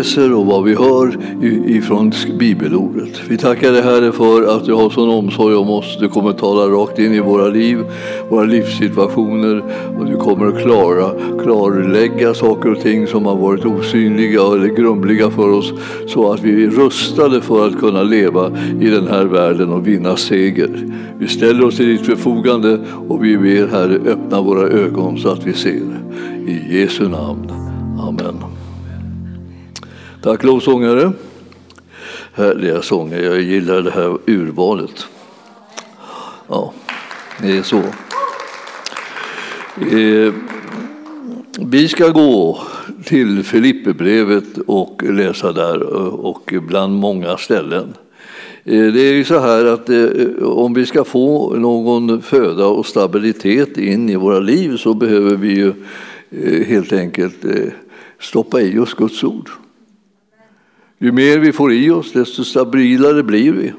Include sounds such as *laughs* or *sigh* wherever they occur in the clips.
läser och vad vi hör ifrån bibelordet. Vi tackar dig Herre för att du har sån omsorg om oss. Du kommer tala rakt in i våra liv, våra livssituationer och du kommer att klara, klarlägga saker och ting som har varit osynliga eller grumliga för oss så att vi är rustade för att kunna leva i den här världen och vinna seger. Vi ställer oss till ditt förfogande och vi ber Herre öppna våra ögon så att vi ser. I Jesu namn. Amen. Tack lovsångare. Härliga sånger. Jag gillar det här urvalet. Ja, det är så. Eh, vi ska gå till Filipperbrevet och läsa där eh, och bland många ställen. Eh, det är ju så här att eh, om vi ska få någon föda och stabilitet in i våra liv så behöver vi ju helt enkelt stoppa i oss Guds ord. Ju mer vi får i oss, desto stabilare blir vi.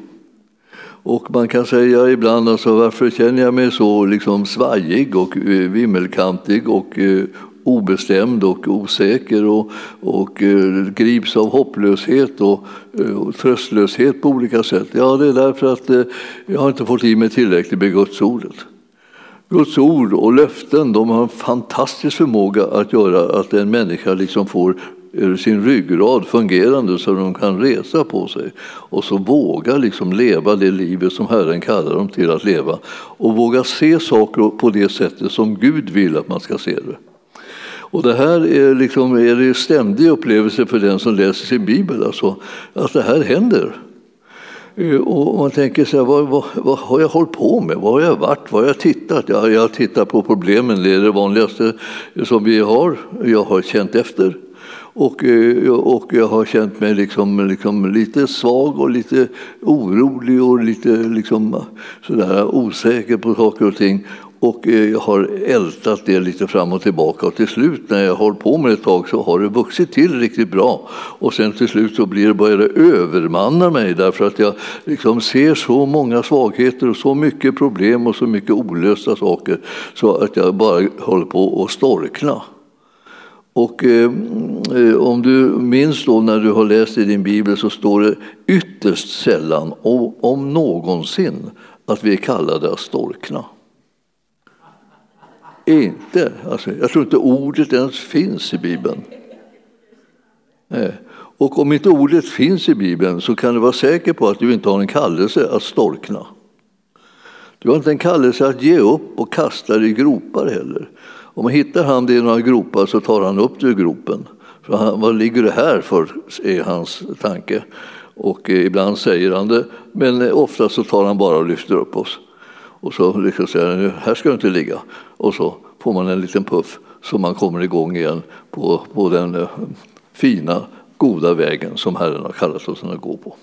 Och man kan säga ibland, alltså, varför känner jag mig så liksom svajig och eh, vimmelkantig och eh, obestämd och osäker och, och eh, grips av hopplöshet och, eh, och tröstlöshet på olika sätt? Ja, det är därför att jag har inte fått i mig tillräckligt med Guds ordet. Guds ord och löften de har en fantastisk förmåga att göra att en människa liksom får sin ryggrad fungerande så de kan resa på sig och så våga liksom leva det livet som Herren kallar dem till att leva och våga se saker på det sättet som Gud vill att man ska se det. Och det här är, liksom, är en ständig upplevelse för den som läser sin bibel, alltså, att det här händer. Eh, och man tänker sig, vad, vad, vad, har jag hållit på med? Vad har jag varit? Vad har jag tittat? Jag, jag har tittat på problemen, det är det vanligaste som vi har. Jag har känt efter. Och, eh, och jag har känt mig liksom, liksom lite svag och lite orolig och lite liksom sådär osäker på saker och ting. Och eh, jag har ältat det lite fram och tillbaka och till slut när jag har på med det ett tag så har det vuxit till riktigt bra. Och sen till slut så blir det, börjar det övermanna mig därför att jag liksom ser så många svagheter och så mycket problem och så mycket olösta saker så att jag bara håller på att storkna. Och eh, eh, om du minns då när du har läst i din bibel så står det ytterst sällan, om någonsin, att vi är kallade att storkna. Inte. Alltså, jag tror inte ordet ens finns i Bibeln. Nej. Och om inte ordet finns i Bibeln så kan du vara säker på att du inte har en kallelse att storkna. Du har inte en kallelse att ge upp och kasta dig i gropar heller. Om man hittar han i några gropar så tar han upp det ur gropen. För han, vad ligger det här för, är hans tanke. Och eh, ibland säger han det, men eh, ofta så tar han bara och lyfter upp oss. Och så liksom säger han, här ska du inte ligga. Och så får man en liten puff så man kommer igång igen på, på den eh, fina, goda vägen som Herren har kallat oss att gå på.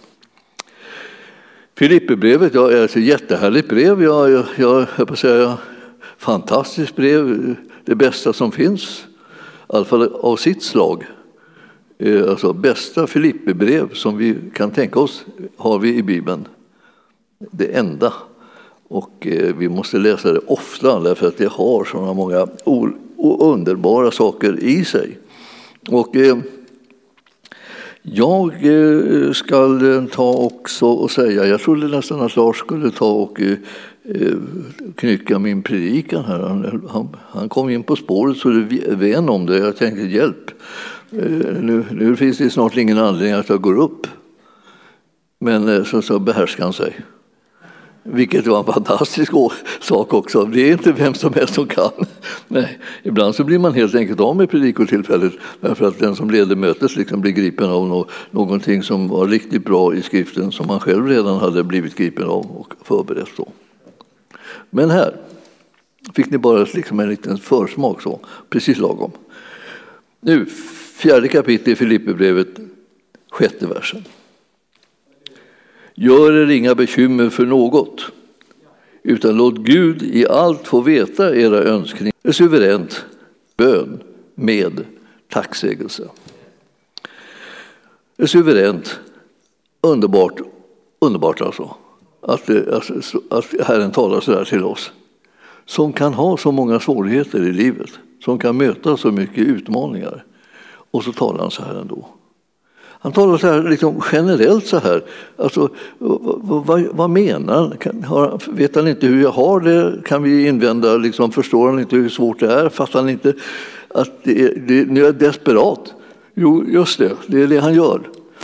Filipperbrevet ja, är ett jättehärligt brev. Jag, jag, jag, jag, jag säga, fantastiskt brev det bästa som finns, i alla fall av sitt slag. Eh, alltså bästa Filipperbrev som vi kan tänka oss har vi i Bibeln. Det enda. Och eh, vi måste läsa det ofta därför att det har sådana många underbara saker i sig. Och eh, jag ska ta också och säga, jag trodde nästan att Lars skulle ta och Eh, knycka min predikan här. Han, han, han, kom in på spåret så det ven om det. Jag tänkte hjälp, eh, nu, nu finns det snart ingen anledning att jag går upp. Men eh, så, så behärskade han sig. Vilket var en fantastisk sak också. Det är inte vem som helst som kan. Nej, ibland så blir man helt enkelt av med predikotillfället därför att den som leder mötet liksom blir gripen av någonting som var riktigt bra i skriften som man själv redan hade blivit gripen av och förberett. Då. Men här fick ni bara liksom en liten försmak, så, precis lagom. Nu, fjärde kapitlet i Filipperbrevet, sjätte versen. Gör er inga bekymmer för något, utan låt Gud i allt få veta era önskningar suveränt bön med tacksägelse. Suveränt, underbart, underbart alltså att, alltså, att Herren talar så där till oss. Som kan ha så många svårigheter i livet, som kan möta så mycket utmaningar. Och så talar han så här ändå. Han talar så här, liksom generellt så här. Alltså, vad, vad, vad menar han? Vet han inte hur jag har det? Kan vi invända. Liksom, förstår han inte hur svårt det är? Fattar han inte att det är, det, nu är jag desperat? Jo, just det, det är det han gör.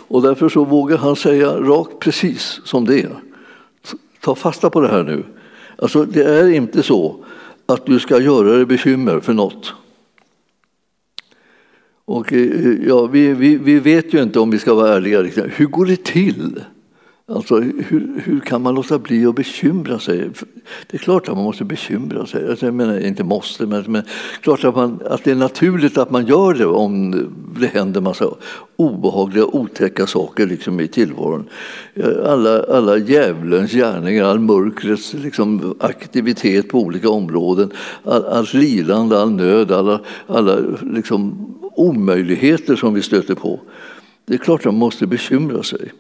Och därför så vågar han säga rakt precis som det är. Ta fasta på det här nu. Alltså, det är inte så att du ska göra dig bekymmer för något. Och, eh, ja, vi, vi, vi vet ju inte, om vi ska vara ärliga, liksom. hur går det till? Alltså, hur, hur kan man låta bli att bekymra sig? Det är klart att man måste bekymra sig. Alltså, jag menar, inte måste, men, men klart att, man, att det är naturligt att man gör det om det händer massa obehagliga, otäcka saker liksom, i tillvaron. Alla, alla djävulens gärningar, all mörkrets liksom, aktivitet på olika områden, all, allt lidande, all nöd, alla, alla liksom, omöjligheter som vi stöter på. Det är klart att man måste bekymra sig.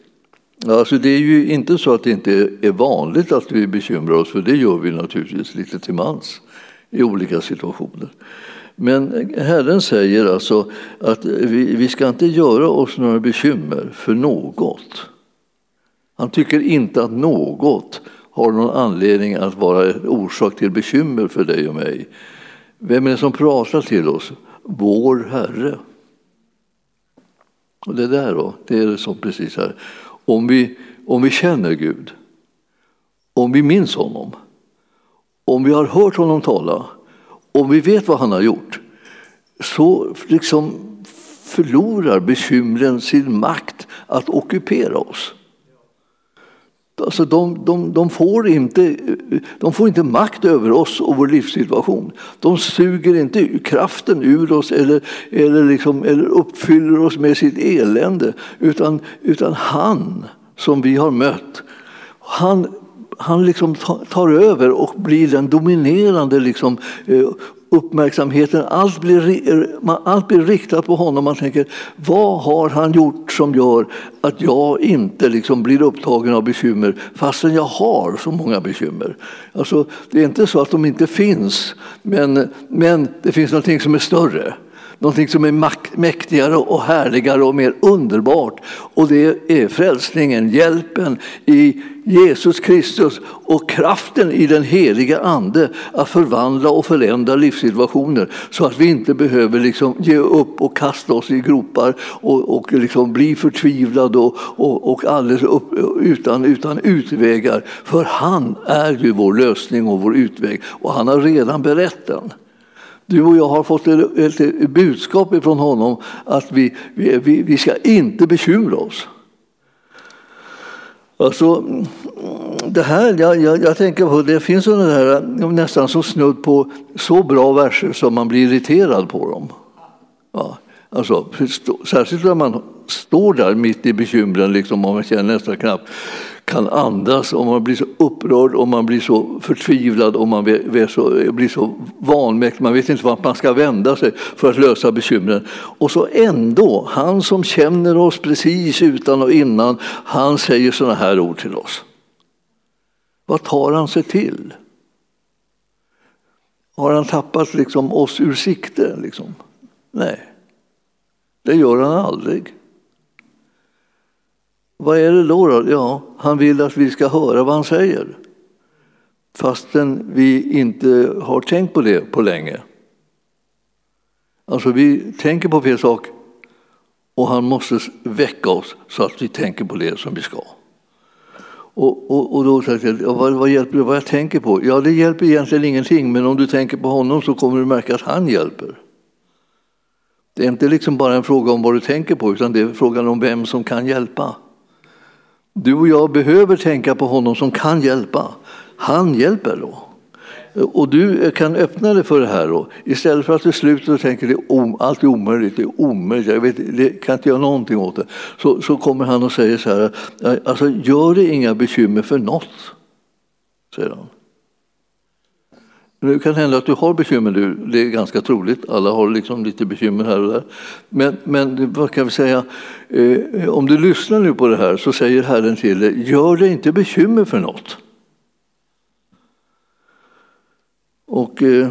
Alltså det är ju inte så att det inte är vanligt att vi bekymrar oss, för det gör vi naturligtvis lite till mans i olika situationer. Men Herren säger alltså att vi, vi ska inte göra oss några bekymmer för något. Han tycker inte att något har någon anledning att vara orsak till bekymmer för dig och mig. Vem är det som pratar till oss? Vår Herre. Och det där då, det är det som precis här om vi, om vi känner Gud, om vi minns honom, om vi har hört honom tala, om vi vet vad han har gjort, så liksom förlorar bekymren sin makt att ockupera oss. Alltså de, de, de, får inte, de får inte makt över oss och vår livssituation. De suger inte kraften ur oss eller, eller, liksom, eller uppfyller oss med sitt elände. Utan, utan han som vi har mött, han, han liksom tar över och blir den dominerande liksom, eh, uppmärksamheten, allt blir, eh, allt blir riktat på honom. Man tänker, vad har han gjort som gör att jag inte liksom blir upptagen av bekymmer fastän jag har så många bekymmer? Alltså, det är inte så att de inte finns, men, men det finns någonting som är större. Någonting som är mäktigare och härligare och mer underbart. Och det är frälsningen, hjälpen i Jesus Kristus och kraften i den heliga Ande att förvandla och förändra livssituationer så att vi inte behöver liksom ge upp och kasta oss i gropar och, och liksom bli förtvivlade och, och, och alldeles upp, utan, utan utvägar. För han är ju vår lösning och vår utväg och han har redan berättat den. Du och jag har fått ett budskap från honom att vi, vi, vi ska inte bekymra oss. Alltså, det här, jag, jag, jag, tänker på, det finns sådana här nästan så snudd på så bra verser som man blir irriterad på dem. Ja, alltså, särskilt när man står där mitt i bekymren, liksom, och man känner nästan knappt kan andas, om man blir så upprörd, och man blir så förtvivlad, och man blir så, blir så vanmäktig, man vet inte vart man ska vända sig för att lösa bekymren. Och så ändå, han som känner oss precis utan och innan, han säger sådana här ord till oss. Vad tar han sig till? Har han tappat liksom oss ur sikte? Liksom? Nej, det gör han aldrig. Vad är det då, då? Ja, han vill att vi ska höra vad han säger fastän vi inte har tänkt på det på länge. Alltså vi tänker på fel sak och han måste väcka oss så att vi tänker på det som vi ska. Och, och, och då säger jag, vad, vad hjälper det vad jag tänker på? Ja, det hjälper egentligen ingenting, men om du tänker på honom så kommer du märka att han hjälper. Det är inte liksom bara en fråga om vad du tänker på, utan det är frågan om vem som kan hjälpa. Du och jag behöver tänka på honom som kan hjälpa. Han hjälper då. Och du kan öppna dig för det här då. Istället för att du slutar och tänker att allt är omöjligt, det är omöjligt, jag vet, det kan inte göra någonting åt det. Så, så kommer han och säger så här, alltså gör dig inga bekymmer för något, säger han. Det kan hända att du har bekymmer nu, det är ganska troligt. Alla har liksom lite bekymmer här och där. Men, men vad kan vi säga, eh, om du lyssnar nu på det här så säger Herren till dig, gör dig inte bekymmer för något. Och, eh,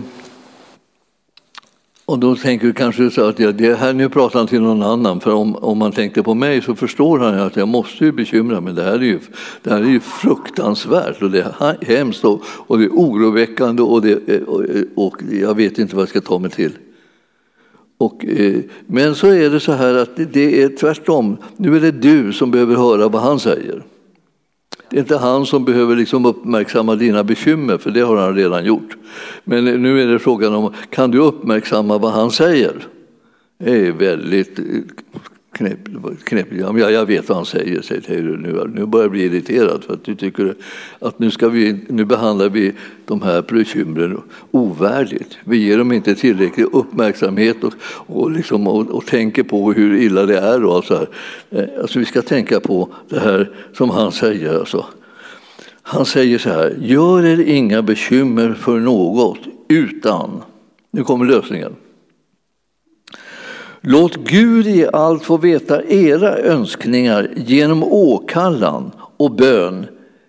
och då tänker du kanske så att ja, det här nu pratar han till någon annan, för om, om man tänkte på mig så förstår han att jag måste ju bekymra mig. Det här är ju, det här är ju fruktansvärt och det är hemskt och, och det är oroväckande och, det, eh, och, och jag vet inte vad jag ska ta mig till. Och, eh, men så är det så här att det är tvärtom. Nu är det du som behöver höra vad han säger. Det är inte han som behöver liksom uppmärksamma dina bekymmer, för det har han redan gjort. Men nu är det frågan om, kan du uppmärksamma vad han säger? Det är väldigt knepigt. Ja, jag vet vad han säger, säger du nu. Nu börjar jag bli irriterad för att du tycker att nu, ska vi, nu behandlar vi de här bekymren ovärdigt. Vi ger dem inte tillräcklig uppmärksamhet och, och, liksom, och, och tänker på hur illa det är. Och så här. Eh, alltså, vi ska tänka på det här som han säger. Alltså. Han säger så här, gör er inga bekymmer för något utan, nu kommer lösningen. Låt Gud i allt få veta era önskningar genom åkallan och bön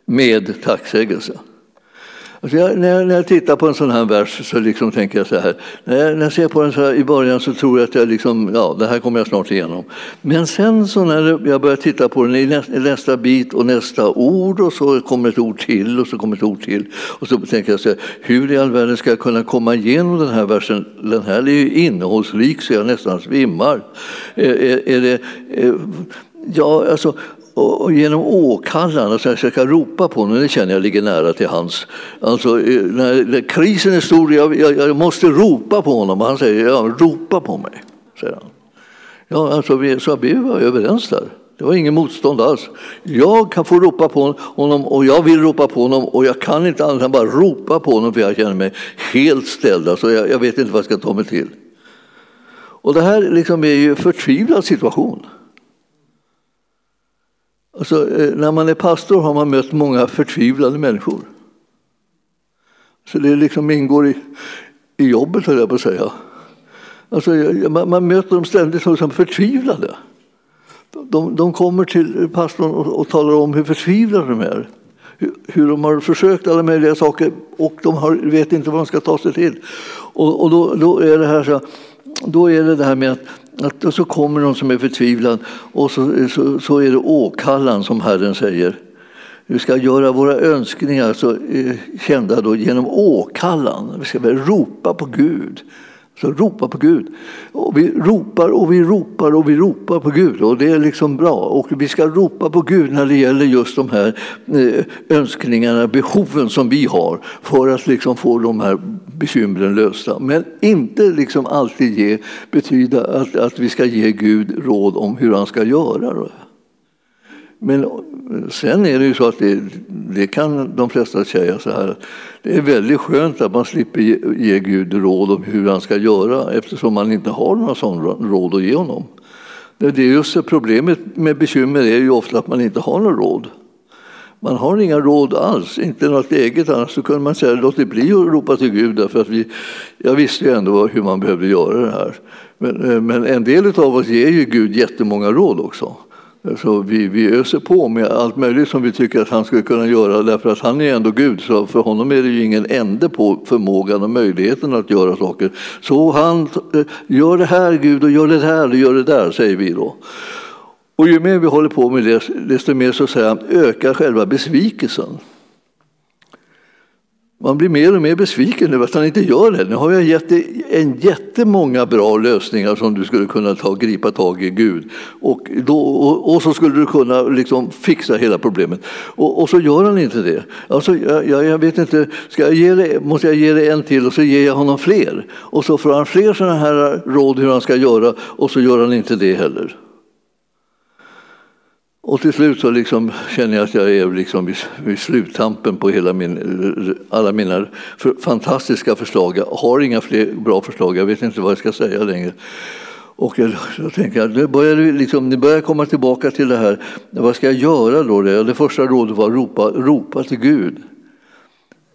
med tacksägelse. Alltså jag, när, jag, när, jag, tittar på en sån här vers så liksom tänker jag så här. När jag, när jag ser på den så här i början så tror jag att jag liksom, ja, det här kommer jag snart igenom. Men sen så när jag börjar titta på den i nästa, nästa bit och nästa ord och så kommer ett ord till och så kommer ett ord till. Och så tänker jag så här, hur i all världen ska jag kunna komma igenom den här versen? Den här är ju innehållsrik så jag nästan svimmar. Är, är, är det, är, Ja, alltså, och genom åkallan, alltså jag ska ropa på honom, det känner jag ligger nära till hans. Alltså, eh, när krisen är stor, jag, jag, jag måste ropa på honom. Och han säger, ja, ropa på mig. Säger han. Ja, alltså, vi, så vi var överens där. Det var ingen motstånd alls. Jag kan få ropa på honom och jag vill ropa på honom och jag kan inte annat än bara ropa på honom för jag känner mig helt ställd. Alltså jag, jag vet inte vad jag ska ta mig till. Och det här liksom är ju en förtvivlad situation. Alltså, eh, när man är pastor har man mött många förtvivlade människor. Så det liksom ingår i, i jobbet, höll jag på att säga. Alltså, man, man möter dem ständigt som förtvivlade. De, de kommer till pastorn och, och, talar om hur förtvivlade de är. Hur, hur, de har försökt alla möjliga saker och de har, vet inte vad de ska ta sig till. Och, och då, då, är det här så, då är det det här med att att så kommer någon som är förtvivlad och så, så, så är det åkallan som Herren säger. Vi ska göra våra önskningar så, eh, kända då genom åkallan. Vi ska ropa på Gud. Så ropa på Gud. Och vi ropar och vi ropar och vi ropar på Gud och det är liksom bra. Och vi ska ropa på Gud när det gäller just de här eh, önskningarna, behoven som vi har för att liksom få de här bekymren lösta. Men inte liksom alltid ge, betyda att, att vi ska ge Gud råd om hur han ska göra. Men sen är det ju så att det, det, kan de flesta säga så här. Det är väldigt skönt att man slipper ge, ge Gud råd om hur han ska göra eftersom man inte har några sådana råd att ge honom. Det är just problemet med bekymmer är ju ofta att man inte har några råd. Man har inga råd alls, inte något eget. Annars så kunde man säga låt det bli att ropa till Gud. Därför att vi, jag visste ju ändå hur man behövde göra det här. Men, men en del av oss ger ju Gud jättemånga råd också. Så vi, vi öser på med allt möjligt som vi tycker att han skulle kunna göra därför att han är ändå Gud. Så för honom är det ju ingen ände på förmågan och möjligheten att göra saker. Så han eh, gör det här Gud och gör det här och gör det där, säger vi då. Och ju mer vi håller på med det, desto mer så säga, ökar själva besvikelsen. Man blir mer och mer besviken över att han inte gör det. Nu har jag gett dig en jättemånga bra lösningar som du skulle kunna ta, gripa tag i Gud. Och, då, och, och så skulle du kunna liksom fixa hela problemet. Och, och så gör han inte det. Alltså, jag, jag vet inte, ska jag ge det, måste jag ge dig en till och så ger jag honom fler. Och så får han fler sådana här råd hur han ska göra och så gör han inte det heller. Och till slut så liksom känner jag att jag är liksom vid, vid sluttampen på hela min, alla mina fantastiska förslag. Jag har inga fler bra förslag, jag vet inte vad jag ska säga längre. Och jag, jag tänker jag, nu börjar, liksom, nu börjar komma tillbaka till det här, vad ska jag göra då? Det, det första rådet var att ropa, ropa till Gud.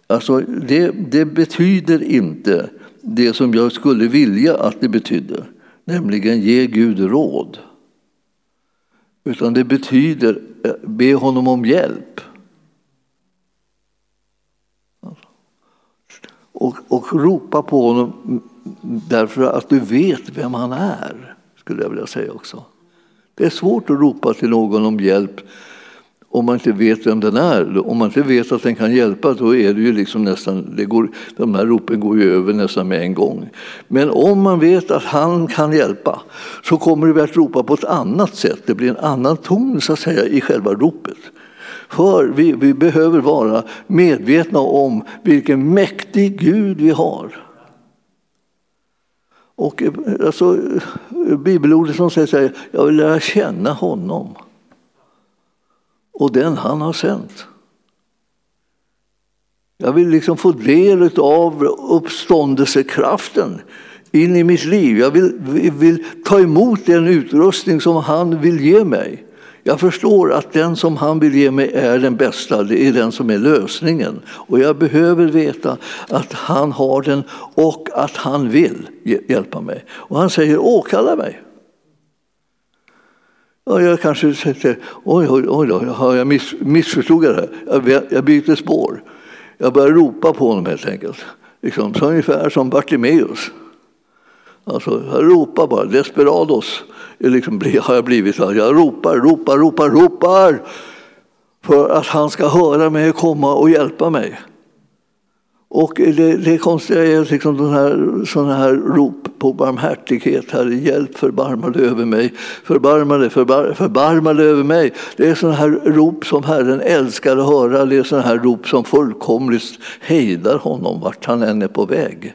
Alltså, det, det betyder inte det som jag skulle vilja att det betydde, nämligen ge Gud råd. Utan det betyder eh, be honom om hjälp. och, och ropa på honom därför att du vet vem han är, skulle jag vilja säga också. Det är svårt att ropa till någon om hjälp om man inte vet vem den är. Om man inte vet att den kan hjälpa då är det ju liksom nästan, det går, de här ropen går ju över nästan med en gång. Men om man vet att han kan hjälpa så kommer vi att ropa på ett annat sätt. Det blir en annan ton så att säga i själva ropet. För vi, vi behöver vara medvetna om vilken mäktig Gud vi har. Och eh, alltså, eh, bibelordet som säger så här, jag vill lära känna honom och den han har sänt. Jag vill liksom få del av uppståndelsekraften in i mitt liv. Jag vill, vill ta emot den utrustning som han vill ge mig. Jag förstår att den som han vill ge mig är den bästa, det är den som är lösningen. Och jag behöver veta att han har den och att han vill hjälpa mig. Och han säger åkalla mig. Och jag kanske tänkte, oj, oj, oj, oj jag miss, missförstod det här. Jag, jag byter spår. Jag börjar ropa på honom helt enkelt. Liksom, så ungefär som Bartimeus. Alltså, jag ropar bara, desperados liksom, har jag blivit. Jag ropar, ropar, ropar, ropar för att han ska höra mig komma och hjälpa mig. Och det, det konstiga är liksom den här, sådana här rop på barmhärtighet. Herre, hjälp, förbarma dig över mig. Förbarma dig, förbar, förbarma dig över mig. Det är sådana här rop som Herren älskar att höra. Det är sådana här rop som fullkomligt hejdar honom vart han än är på väg.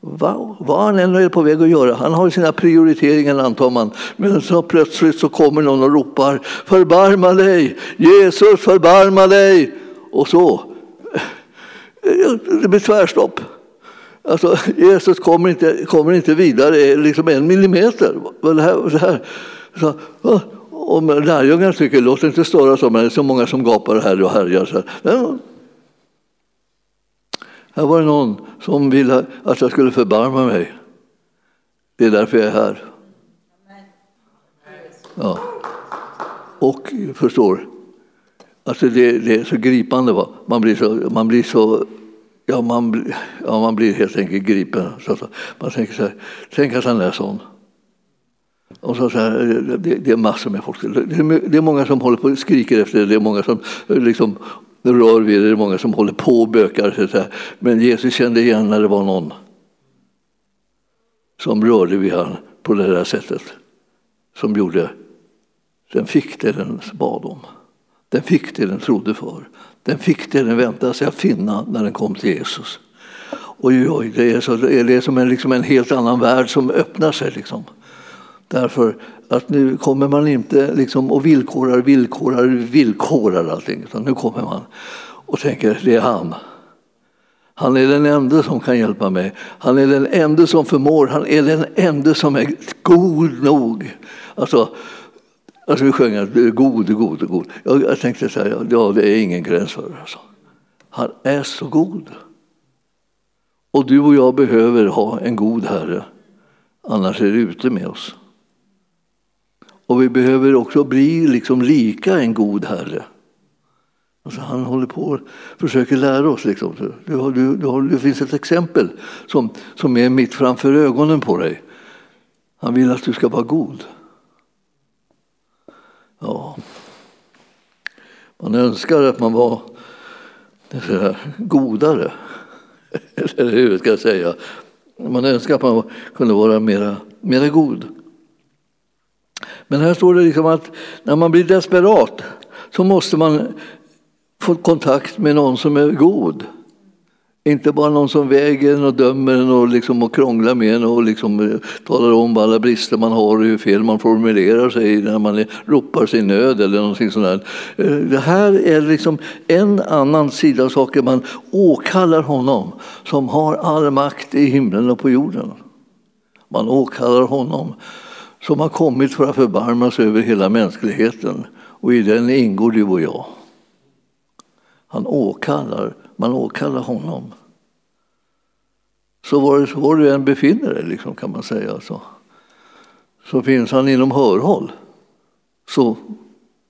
Vad, vad han än är på väg att göra. Han har sina prioriteringar antar man. Men så plötsligt så kommer någon och ropar Förbarma dig! Jesus, förbarma dig! Och så det blir tvärstopp. Alltså, Jesus kommer inte, kommer inte vidare eh, liksom en millimeter. Det här, det här. Så, om lärjungarna tycker låt inte störa så, men det är så många som gapar här och härjar. Så här. här var det någon som ville att jag skulle förbarma mig. Det är därför jag är här. Ja. Och förstår, Alltså det, det, är så gripande. Va? Man blir så, man blir så ja, man, ja, man blir helt enkelt gripen. Så, så. Man tänker så här, tänk att han är sån. Och så, så här, det, det, är massor med folk. Det det är många som håller på och skriker efter det. Det är många som liksom, rör vid det. Det är många som håller på och bökar. Så här. Men Jesus kände igen när det var någon som rörde vid honom på det där sättet. Som gjorde, den fick det den bad om. Den fick det den trodde för. Den fick det den väntade sig att finna när den kom till Jesus. Oj, oj, det är, så, det är som en, liksom en helt annan värld som öppnar sig. Liksom. Därför att nu kommer man inte liksom och villkorar, villkorar, villkorar allting. Utan nu kommer man och tänker, det är han. Han är den enda som kan hjälpa mig. Han är den enda som förmår. Han är den enda som är god nog. Alltså, Alltså vi sjöng att du är god, god, god. Jag, jag tänkte så här, ja det är ingen gräns för det. Alltså. Han är så god. Och du och jag behöver ha en god Herre, annars är det ute med oss. Och vi behöver också bli liksom lika en god Herre. Alltså han håller på och försöker lära oss. Liksom. Du, du, du, det finns ett exempel som, som är mitt framför ögonen på dig. Han vill att du ska vara god. Ja. Man önskar att man var här, godare. *laughs* Eller hur ska jag säga? Man önskar att man kunde vara mera, mera god. Men här står det liksom att när man blir desperat så måste man få kontakt med någon som är god. Inte bara någon som väger en och dömer en och, liksom, och krånglar med en och liksom, eh, talar om alla brister man har och hur fel man formulerar sig när man ropar sin nöd eller någonting sånt där. Eh, det här är liksom en annan sida av saken. Man åkallar honom som har all makt i himlen och på jorden. Man åkallar honom som har kommit för att förbarma sig över hela mänskligheten och i den ingår du och jag. Han åkallar man åkallar honom. Så var, var du än befinner dig, liksom, kan man säga. Så, så finns han inom hörhåll. Så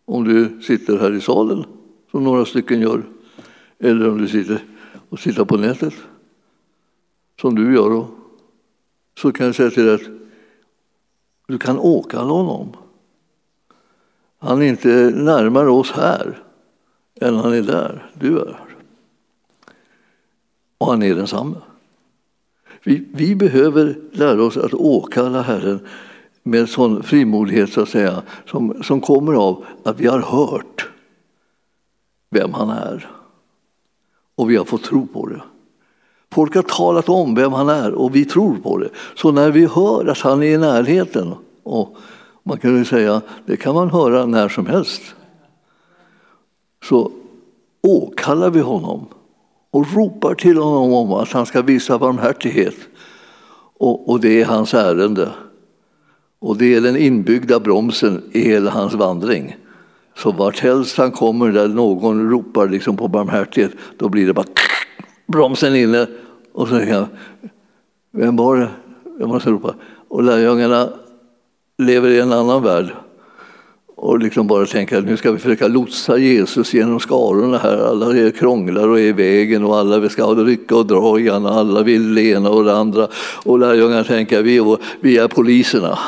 om du sitter här i salen, som några stycken gör, eller om du sitter och tittar på nätet, som du gör, så kan jag säga till dig att du kan åkalla honom. Han är inte närmare oss här än han är där, du är. Och han är densamme. Vi, vi behöver lära oss att åkalla Herren med sån frimodighet så att säga, som, som kommer av att vi har hört vem han är. Och vi har fått tro på det. Folk har talat om vem han är och vi tror på det. Så när vi hör att han är i närheten, och man kan ju säga det kan man höra när som helst, så åkallar vi honom och ropar till honom om att han ska visa barmhärtighet. Och, och det är hans ärende. Och det är den inbyggda bromsen i hela hans vandring. Så varthelst han kommer där någon ropar liksom på barmhärtighet, då blir det bara bromsen inne. Och så tänker jag, vem var det? Jag måste ropa. Och lärjungarna lever i en annan värld och liksom bara tänka att nu ska vi försöka lotsa Jesus genom skarorna här. Alla är krånglar och är i vägen och alla ska rycka och dra i och alla vill det ena och det andra. Och lärjungarna tänker vi, vi är poliserna.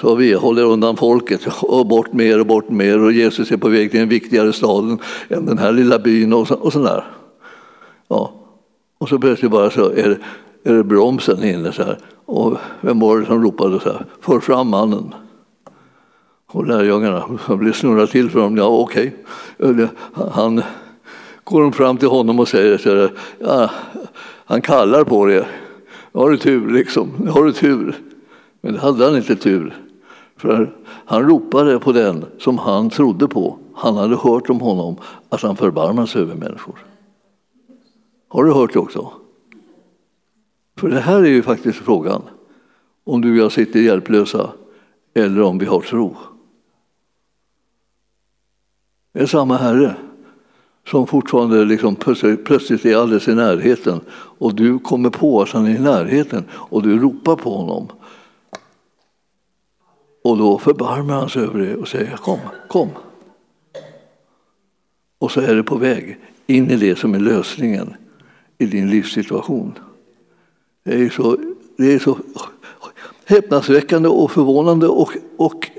Så vi håller undan folket och bort mer och bort mer och Jesus är på väg till en viktigare stad än den här lilla byn och, så, och sådär. Ja. Och så plötsligt bara så är det, är det bromsen inne så här. Och vem var det som ropade så här? För fram mannen. Och lärjungarna blev snurra till för honom. Ja, okej. Okay. Han går fram till honom och säger så här, ja, han kallar på det. Har du tur liksom? Har du tur? Men det hade han inte tur. För han ropade på den som han trodde på. Han hade hört om honom att han förbarmar sig över människor. Har du hört det också? För det här är ju faktiskt frågan. Om du och jag sitter hjälplösa eller om vi har tro. Det är samma Herre som fortfarande liksom plötsligt är alldeles i närheten och du kommer på att han är i närheten och du ropar på honom. Och då förbarmar han sig över det och säger kom, kom. Och så är det på väg in i det som är lösningen i din livssituation. Det är så, det är så häpnadsväckande och förvånande och, och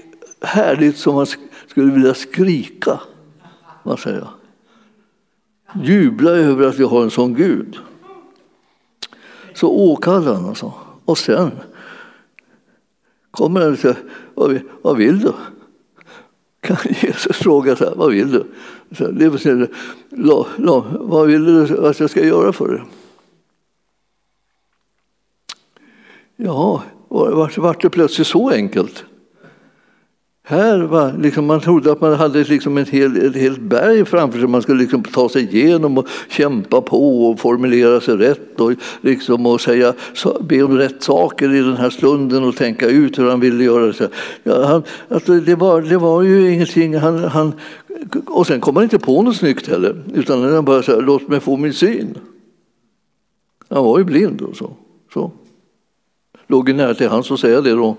härligt som man skulle vilja skrika vad säger jag? Jubla över att vi har en sån Gud. Så åkallar han alltså. Och sen kommer han och säger, vad vill du? Kan *laughs* Jesus fråga så här, vad vill du? Så, det betyder, vad vill du att jag ska göra för dig? Ja, vart, vart det plötsligt så enkelt? Här var, liksom, man trodde att man hade liksom ett, helt, ett helt berg framför sig man skulle liksom ta sig igenom och kämpa på och formulera sig rätt och, liksom, och säga, be om rätt saker i den här stunden och tänka ut hur han ville göra. det. Ja, han, alltså, det, var, det var ju ingenting. Han, han, och sen kom han inte på något snyggt heller, utan han bara sa låt mig få min syn. Han var ju blind och så. så. Låg ju nära till hans att säga det då.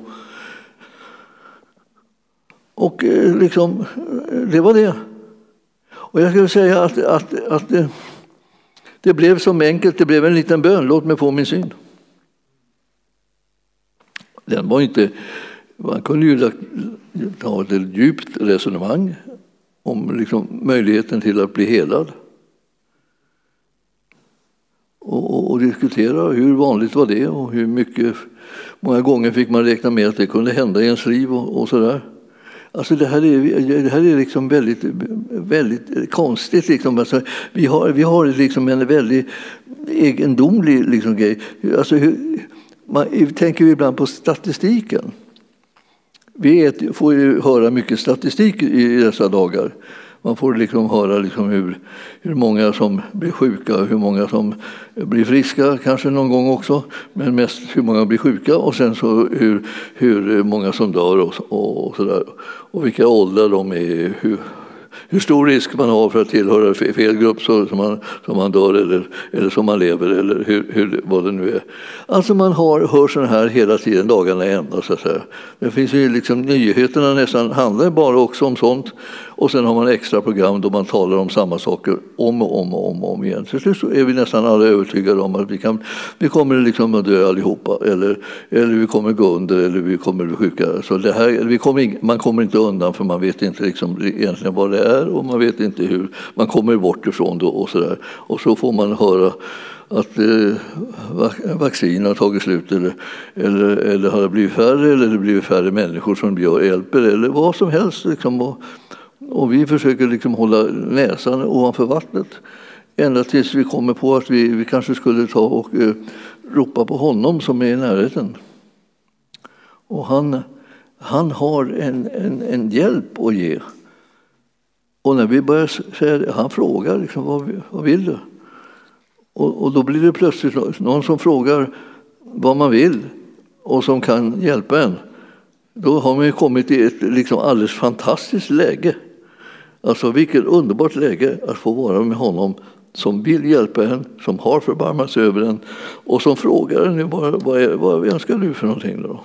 Och eh, liksom, eh, det var det. Och jag skulle säga att, att, att det, det blev som enkelt, det blev en liten bön, låt mig få min syn. Den var inte, man kunde ju ha ett djupt resonemang om liksom möjligheten till att bli helad. Och, och, och, diskutera hur vanligt var det och hur mycket, många gånger fick man räkna med att det kunde hända i ens liv och, och sådär. Alltså det här är, det här är liksom väldigt, väldigt konstigt. Liksom. Alltså vi har, vi har liksom en väldigt egendomlig liksom grej. Alltså hur, man tänker vi ibland på statistiken. Vi får ju höra mycket statistik i dessa dagar. Man får liksom höra liksom hur, hur många som blir sjuka, hur många som blir friska, kanske någon gång också, men mest hur många blir sjuka och sen så hur, hur många som dör och, och, och, så där. och vilka åldrar de är, hur, hur stor risk man har för att tillhöra fel grupp så som man, som man dör eller, eller som man lever eller hur, hur, vad det nu är. Alltså man har, hör sådana här hela tiden, dagarna ända så att säga. Det finns ju liksom, nyheterna nästan handlar bara också om sånt och sen har man extra program då man talar om samma saker om och om och om, och om igen. Till slut så är vi nästan alla övertygade om att vi, kan, vi kommer liksom att dö allihopa eller, eller vi kommer gå under eller vi kommer bli sjuka. Så det här, vi kommer, man kommer inte undan för man vet inte liksom egentligen vad det är och man vet inte hur man kommer bort ifrån det och så där. Och så får man höra att eh, vaccin har tagit slut eller, eller, eller har det blivit färre eller det blivit färre människor som hjälper eller vad som helst. Liksom. Och, och vi försöker liksom hålla näsan ovanför vattnet ända tills vi kommer på att vi, vi kanske skulle ta och eh, ropa på honom som är i närheten. Och han, han har en, en, en hjälp att ge. Och när vi börjar säga det, han frågar liksom, vad, vad vill du? Och, och, då blir det plötsligt någon som frågar vad man vill och som kan hjälpa en. Då har man ju kommit i ett liksom alldeles fantastiskt läge. Alltså vilket underbart läge att få vara med honom som vill hjälpa en, som har förbarmat sig över en och som frågar en vad, vad, vad önskar du för någonting. Då?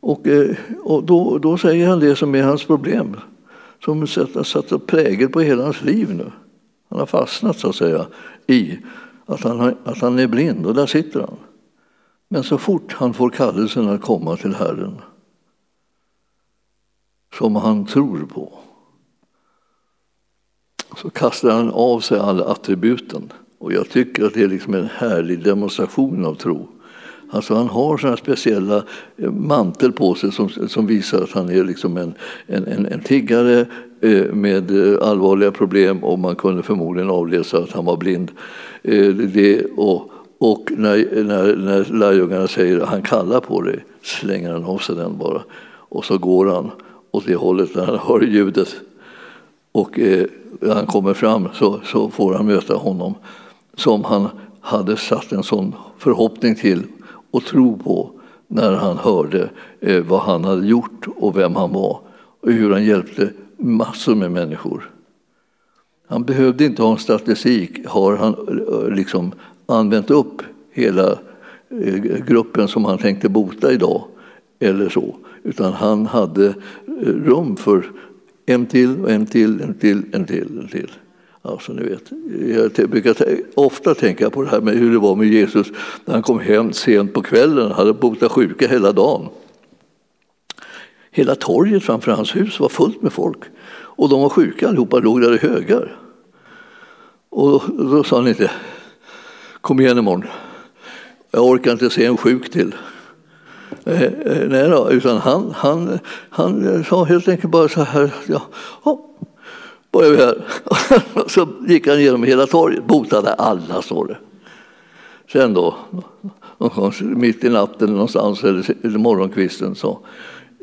Och, eh, och då, då säger han det som är hans problem, som har satt prägel på hela hans liv nu. Han har fastnat så att säga i att han, har, att han är blind och där sitter han. Men så fort han får kallelsen att komma till Herren som han tror på så kastar han av sig alla attributen. Och jag tycker att det är liksom en härlig demonstration av tro. Alltså han har sådana speciella eh, mantel på sig som, som visar att han är liksom en, en, en, en tiggare eh, med eh, allvarliga problem och man kunde förmodligen avläsa att han var blind. Det, och, och när, när, när lärjungarna säger att han kallar på dig slänger han av sig den bara. Och så går han åt det hållet när han hör ljudet. Och eh, när han kommer fram så, så får han möta honom som han hade satt en sån förhoppning till och tro på när han hörde eh, vad han hade gjort och vem han var och hur han hjälpte massor med människor. Han behövde inte ha en statistik. Har han eh, liksom använt upp hela eh, gruppen som han tänkte bota idag eller så, utan han hade eh, rum för en till, en till, en till, en till, en till. Alltså, ni vet, jag brukar ofta tänka på det här med hur det var med Jesus när han kom hem sent på kvällen och hade botat sjuka hela dagen. Hela torget framför hans hus var fullt med folk och de var sjuka allihopa, låg där i högar. Och då sa han inte, kom igen imorgon, jag orkar inte se en sjuk till. Eh, nej då, utan han, han, han sa helt enkelt bara så här, ja, började vi här. *laughs* så gick han igenom hela torget, botade alla, står det. Sen då, mitt i natten någonstans, eller morgonkvisten, så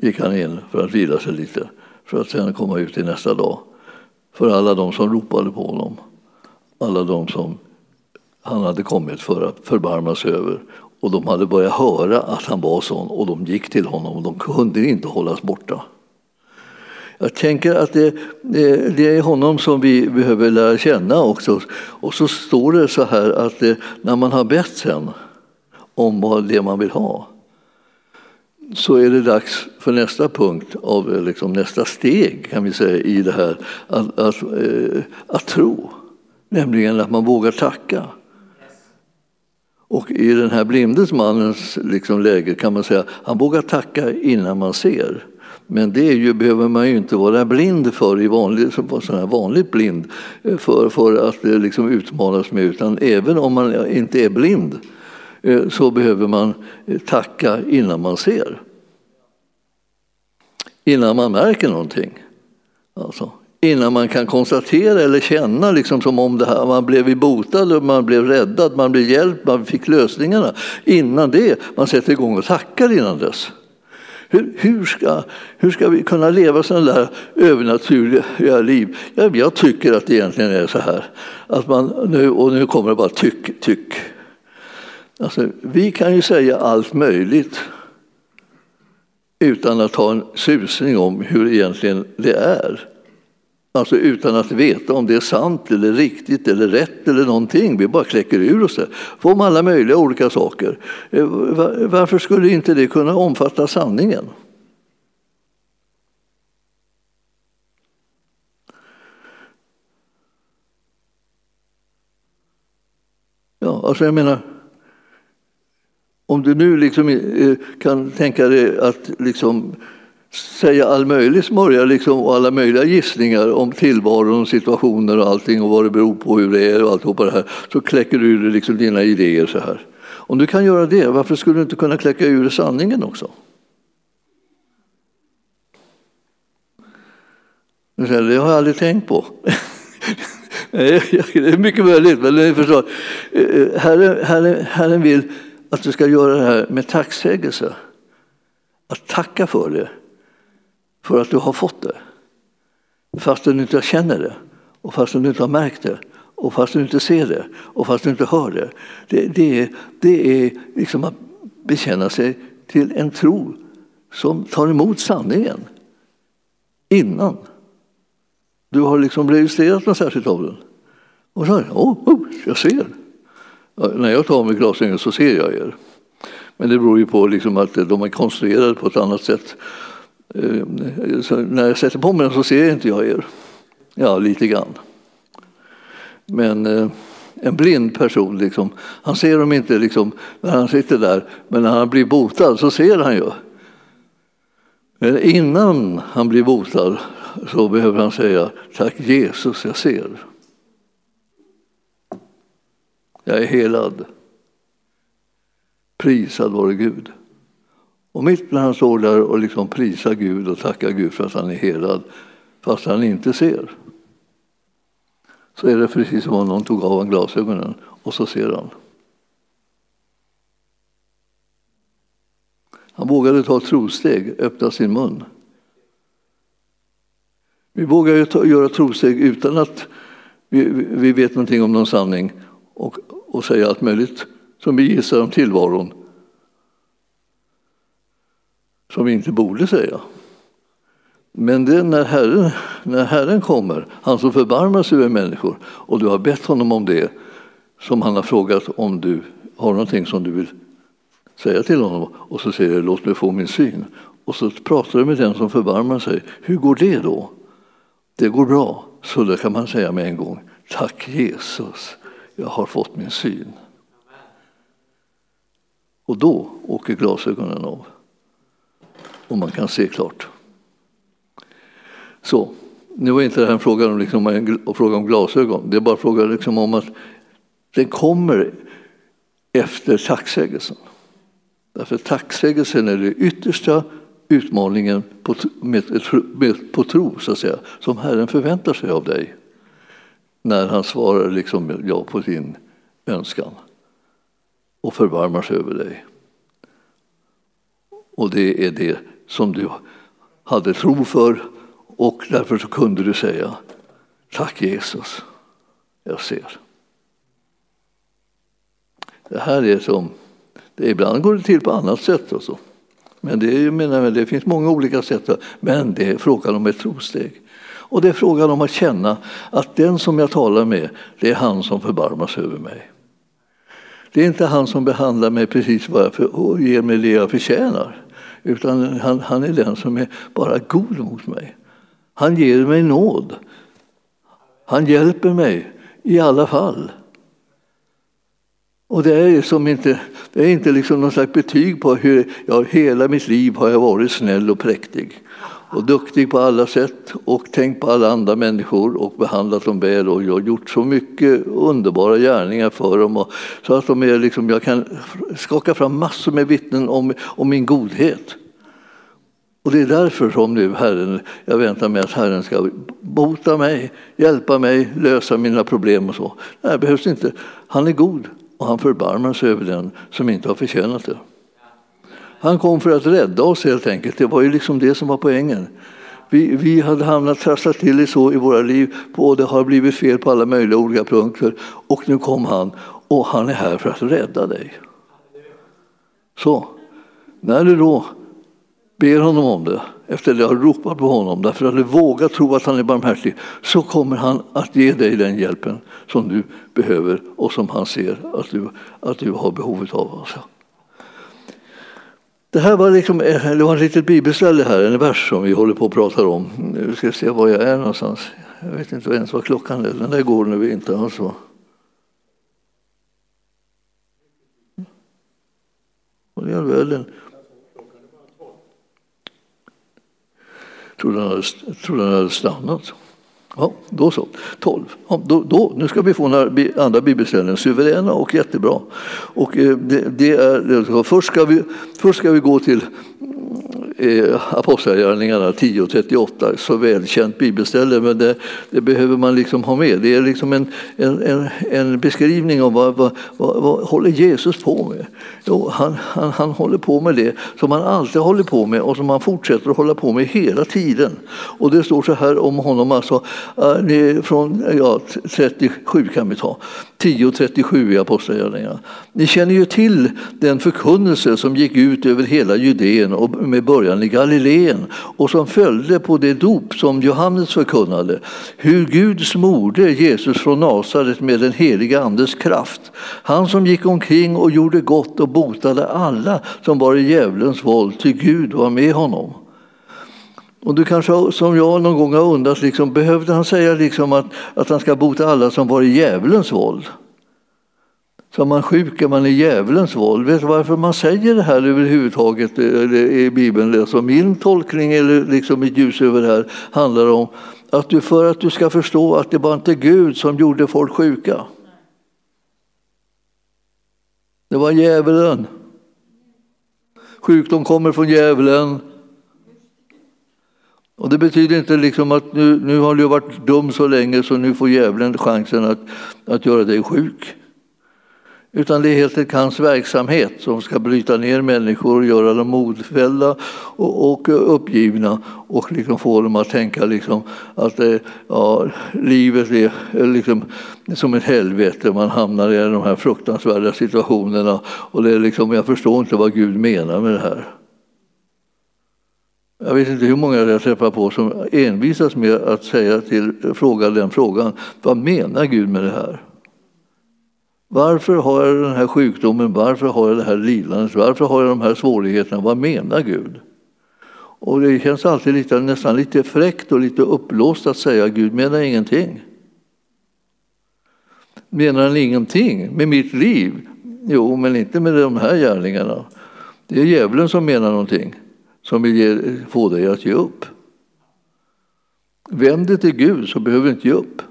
gick han in för att vila sig lite, för att sen komma ut i nästa dag. För alla de som ropade på honom, alla de som han hade kommit för att förbarma sig över. Och de hade börjat höra att han var sån och de gick till honom och de kunde inte hållas borta. Jag tänker att det, det, det, är honom som vi behöver lära känna också. Och så står det så här att det, när man har bett sen om vad det man vill ha så är det dags för nästa punkt, av eh, liksom nästa steg kan vi säga i det här, att, att, att tro. Nämligen att man vågar tacka. Och i den här blindes mannens liksom läge kan man säga han vågar tacka innan man ser. Men det ju, behöver man ju inte vara blind för, i vanlig, sån här vanligt blind, eh, för, för att eh, liksom utmanas med. Utan även om man inte är blind eh, så behöver man tacka innan man ser. Innan man märker någonting. Alltså, innan man kan konstatera eller känna liksom som om det här, man blev botad, man blev räddad, man blev hjälpt, man fick lösningarna. Innan det, man sätter igång och tackar innan dess. Hur, hur, ska, hur ska vi kunna leva sådana där övernaturliga liv? Jag, jag tycker att det egentligen är så här, att man nu, och nu kommer det bara tyck, tyck. Alltså, vi kan ju säga allt möjligt utan att ha en susning om hur egentligen det är. Alltså utan att veta om det är sant eller riktigt eller rätt eller någonting. Vi bara kläcker ur oss det. Om alla möjliga olika saker. Eh, varför skulle inte det kunna omfatta sanningen? Ja, alltså jag menar, om du nu liksom eh, kan tänka dig att liksom säga all möjlig smörja liksom, och alla möjliga gissningar om tillvaron, och situationer och allting och vad det beror på, hur det är och allt det här, så kläcker du ur liksom dina idéer så här. Om du kan göra det, varför skulle du inte kunna kläcka ur sanningen också? Det har jag aldrig tänkt på. *laughs* det är mycket möjligt, men ni förstår. Herren, herren, herren vill att du ska göra det här med tacksägelse. Att tacka för det för att du har fått det. Fast du inte känner det och fast du inte har märkt det och fast du inte ser det och fast du inte hör det. Det, det, är, det är liksom att bekänna sig till en tro som tar emot sanningen innan du har liksom registrerat något särskilt av den. Och så, oh, oh, jag ser. När jag tar av mig glasögonen så ser jag er. Men det beror ju på liksom att de är konstruerade på ett annat sätt. Eh, så när jag sätter på mig den så ser inte jag er. Ja, lite grann. Men eh, en blind person, liksom, han ser dem inte liksom, när han sitter där, men när han blir botad så ser han ju. Men innan han blir botad så behöver han säga tack Jesus, jag ser. Jag är helad. Prisad vare Gud. Och mitt när han står där och liksom prisar Gud och tackar Gud för att han är helad, fast han inte ser, så är det precis som om någon tog av honom glasögonen och så ser han. Han vågade ta ett trosteg, öppna sin mun. Vi vågar ju ta, göra trosteg utan att vi, vi vet någonting om någon sanning och, och säga allt möjligt som vi gissar om tillvaron som vi inte borde säga. Men det är när Herren, när Herren kommer, han som förbarmar sig över människor och du har bett honom om det som han har frågat om du har någonting som du vill säga till honom och så säger du låt mig få min syn. Och så pratar du med den som förbarmar sig. Hur går det då? Det går bra, så det kan man säga med en gång. Tack Jesus, jag har fått min syn. Och då åker glasögonen av och man kan se klart. Så, nu var inte det här en fråga om, liksom, en fråga om glasögon, det är bara en fråga liksom om att den kommer efter tacksägelsen. Därför tacksägelsen är den yttersta utmaningen på, med, med, på tro, så att säga, som Herren förväntar sig av dig när han svarar liksom ja på din önskan och förvarmar sig över dig. Och det är det som du hade tro för och därför så kunde du säga Tack Jesus, jag ser. Det här är som, det, ibland går det till på annat sätt. Och Men det, är, menar, det finns många olika sätt. Men det är frågan om ett trosteg. Och det är frågan om att känna att den som jag talar med, det är han som förbarmar sig över mig. Det är inte han som behandlar mig precis vad jag för, och ger mig det jag förtjänar. Utan han, han är den som är bara god mot mig. Han ger mig nåd. Han hjälper mig i alla fall. Och det är, som inte, det är inte liksom någon slags betyg på hur jag hela mitt liv har jag varit snäll och präktig och duktig på alla sätt och tänkt på alla andra människor och behandlat dem väl och jag har gjort så mycket underbara gärningar för dem och, så att de är liksom, jag kan skaka fram massor med vittnen om, om min godhet. Och det är därför som nu Herren, jag väntar mig att Herren ska bota mig, hjälpa mig, lösa mina problem och så. Nej, det behövs inte. Han är god och han förbarmar sig över den som inte har förtjänat det. Han kom för att rädda oss helt enkelt. Det var ju liksom det som var poängen. Vi, vi hade hamnat trasslat till i så i våra liv och det har blivit fel på alla möjliga olika punkter. Och nu kom han och han är här för att rädda dig. Så, när du då ber honom om det, efter att du har ropat på honom, därför att du vågar tro att han är barmhärtig, så kommer han att ge dig den hjälpen som du behöver och som han ser att du, att du har behovet av. Alltså. Det här var, liksom, eh, det var ett litet bibelställe här, en vers som vi håller på att prata om. Nu ska se var jag är någonstans. Jag vet inte ens vad klockan är. Den där går nu inte. alls Och det är väl. Jag trodde den hade, trodde den hade stannat. Ja, då så. 12. Ja, då, då, nu ska vi få några andra bibelställen, suveräna och jättebra. Och eh, det, det är, först, ska vi, först ska vi gå till eh, Apostlagärningarna 10.38, så välkänt bibelställe, men det, det, behöver man liksom ha med. Det är liksom en, en, en, en beskrivning av vad, vad, vad, vad, håller Jesus på med. Jo, han, han, han håller på med det som han alltid håller på med och som han fortsätter att hålla på med hela tiden. Och det står så här om honom, alltså, eh, från ja, 37 kan vi ta, 10.37 i Apostlagärningarna. Ni känner ju till den förkunnelse som gick ut över hela Judeen och med början i Galileen och som följde på det dop som Johannes förkunnade. Hur Gud smorde Jesus från Nasaret med den heliga Andes kraft. Han som gick omkring och gjorde gott och botade alla som var i djävulens våld, till Gud var med honom. Och du kanske som jag någon gång har undrat, liksom, behövde han säga liksom att, att han ska bota alla som var i djävulens våld? Så man sjuk är man i djävulens våld. Vet du varför man säger det här överhuvudtaget eh, i Bibeln? Alltså min tolkning, eller liksom mitt ljus över det här, handlar om att du för att du ska förstå att det var inte Gud som gjorde folk sjuka. Det var djävulen. Sjukdom kommer från djävulen. Och det betyder inte liksom att nu, nu har du varit dum så länge så nu får djävulen chansen att, att göra dig sjuk. Utan det är helt enkelt hans verksamhet som ska bryta ner människor och göra dem modfällda och, och uppgivna och liksom få dem att tänka liksom att eh, ja, livet är eh, liksom som ett helvete. Man hamnar i de här fruktansvärda situationerna och det är liksom, jag förstår inte vad Gud menar med det här. Jag vet inte hur många jag träffar på som envisas med att säga till, fråga den frågan. Vad menar Gud med det här? Varför har jag den här sjukdomen? Varför har jag det här lidandet? Varför har jag de här svårigheterna? Vad menar Gud? Och det känns alltid lite, nästan lite fräckt och lite uppblåst att säga Gud menar ingenting. Menar han ingenting med mitt liv? Jo, men inte med de här gärningarna. Det är djävulen som menar någonting, som vill ge, få dig att ge upp. Vänd dig till Gud så behöver du inte ge upp.